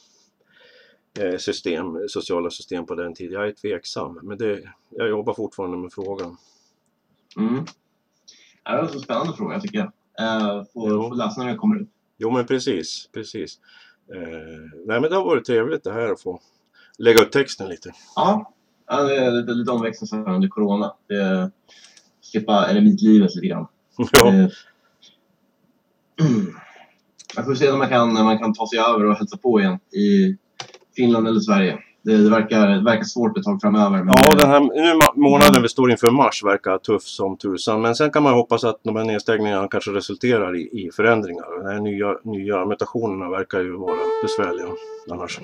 eh, system, sociala system på den tiden. Jag är tveksam, men det, jag jobbar fortfarande med frågan. Mm. Det är en så spännande fråga tycker jag. Eh, får, får läsa när det kommer ut. Jo men precis, precis. Eh, nej men det har varit trevligt det här att få lägga upp texten lite. Ja, ja det är lite, lite omväxlande under Corona. Det, slippa eremitlivet lite grann. Ja. Det, jag får se om man kan, man kan ta sig över och hälsa på igen i Finland eller Sverige. Det, det, verkar, det verkar svårt ett tag framöver. Ja, den här nu månaden vi står inför mars verkar tuff som tusan. Men sen kan man hoppas att de här nedstängningarna kanske resulterar i, i förändringar. De här nya, nya mutationerna verkar ju vara besvärliga annars.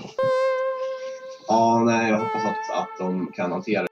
Ja, nej, jag hoppas att, att de kan hantera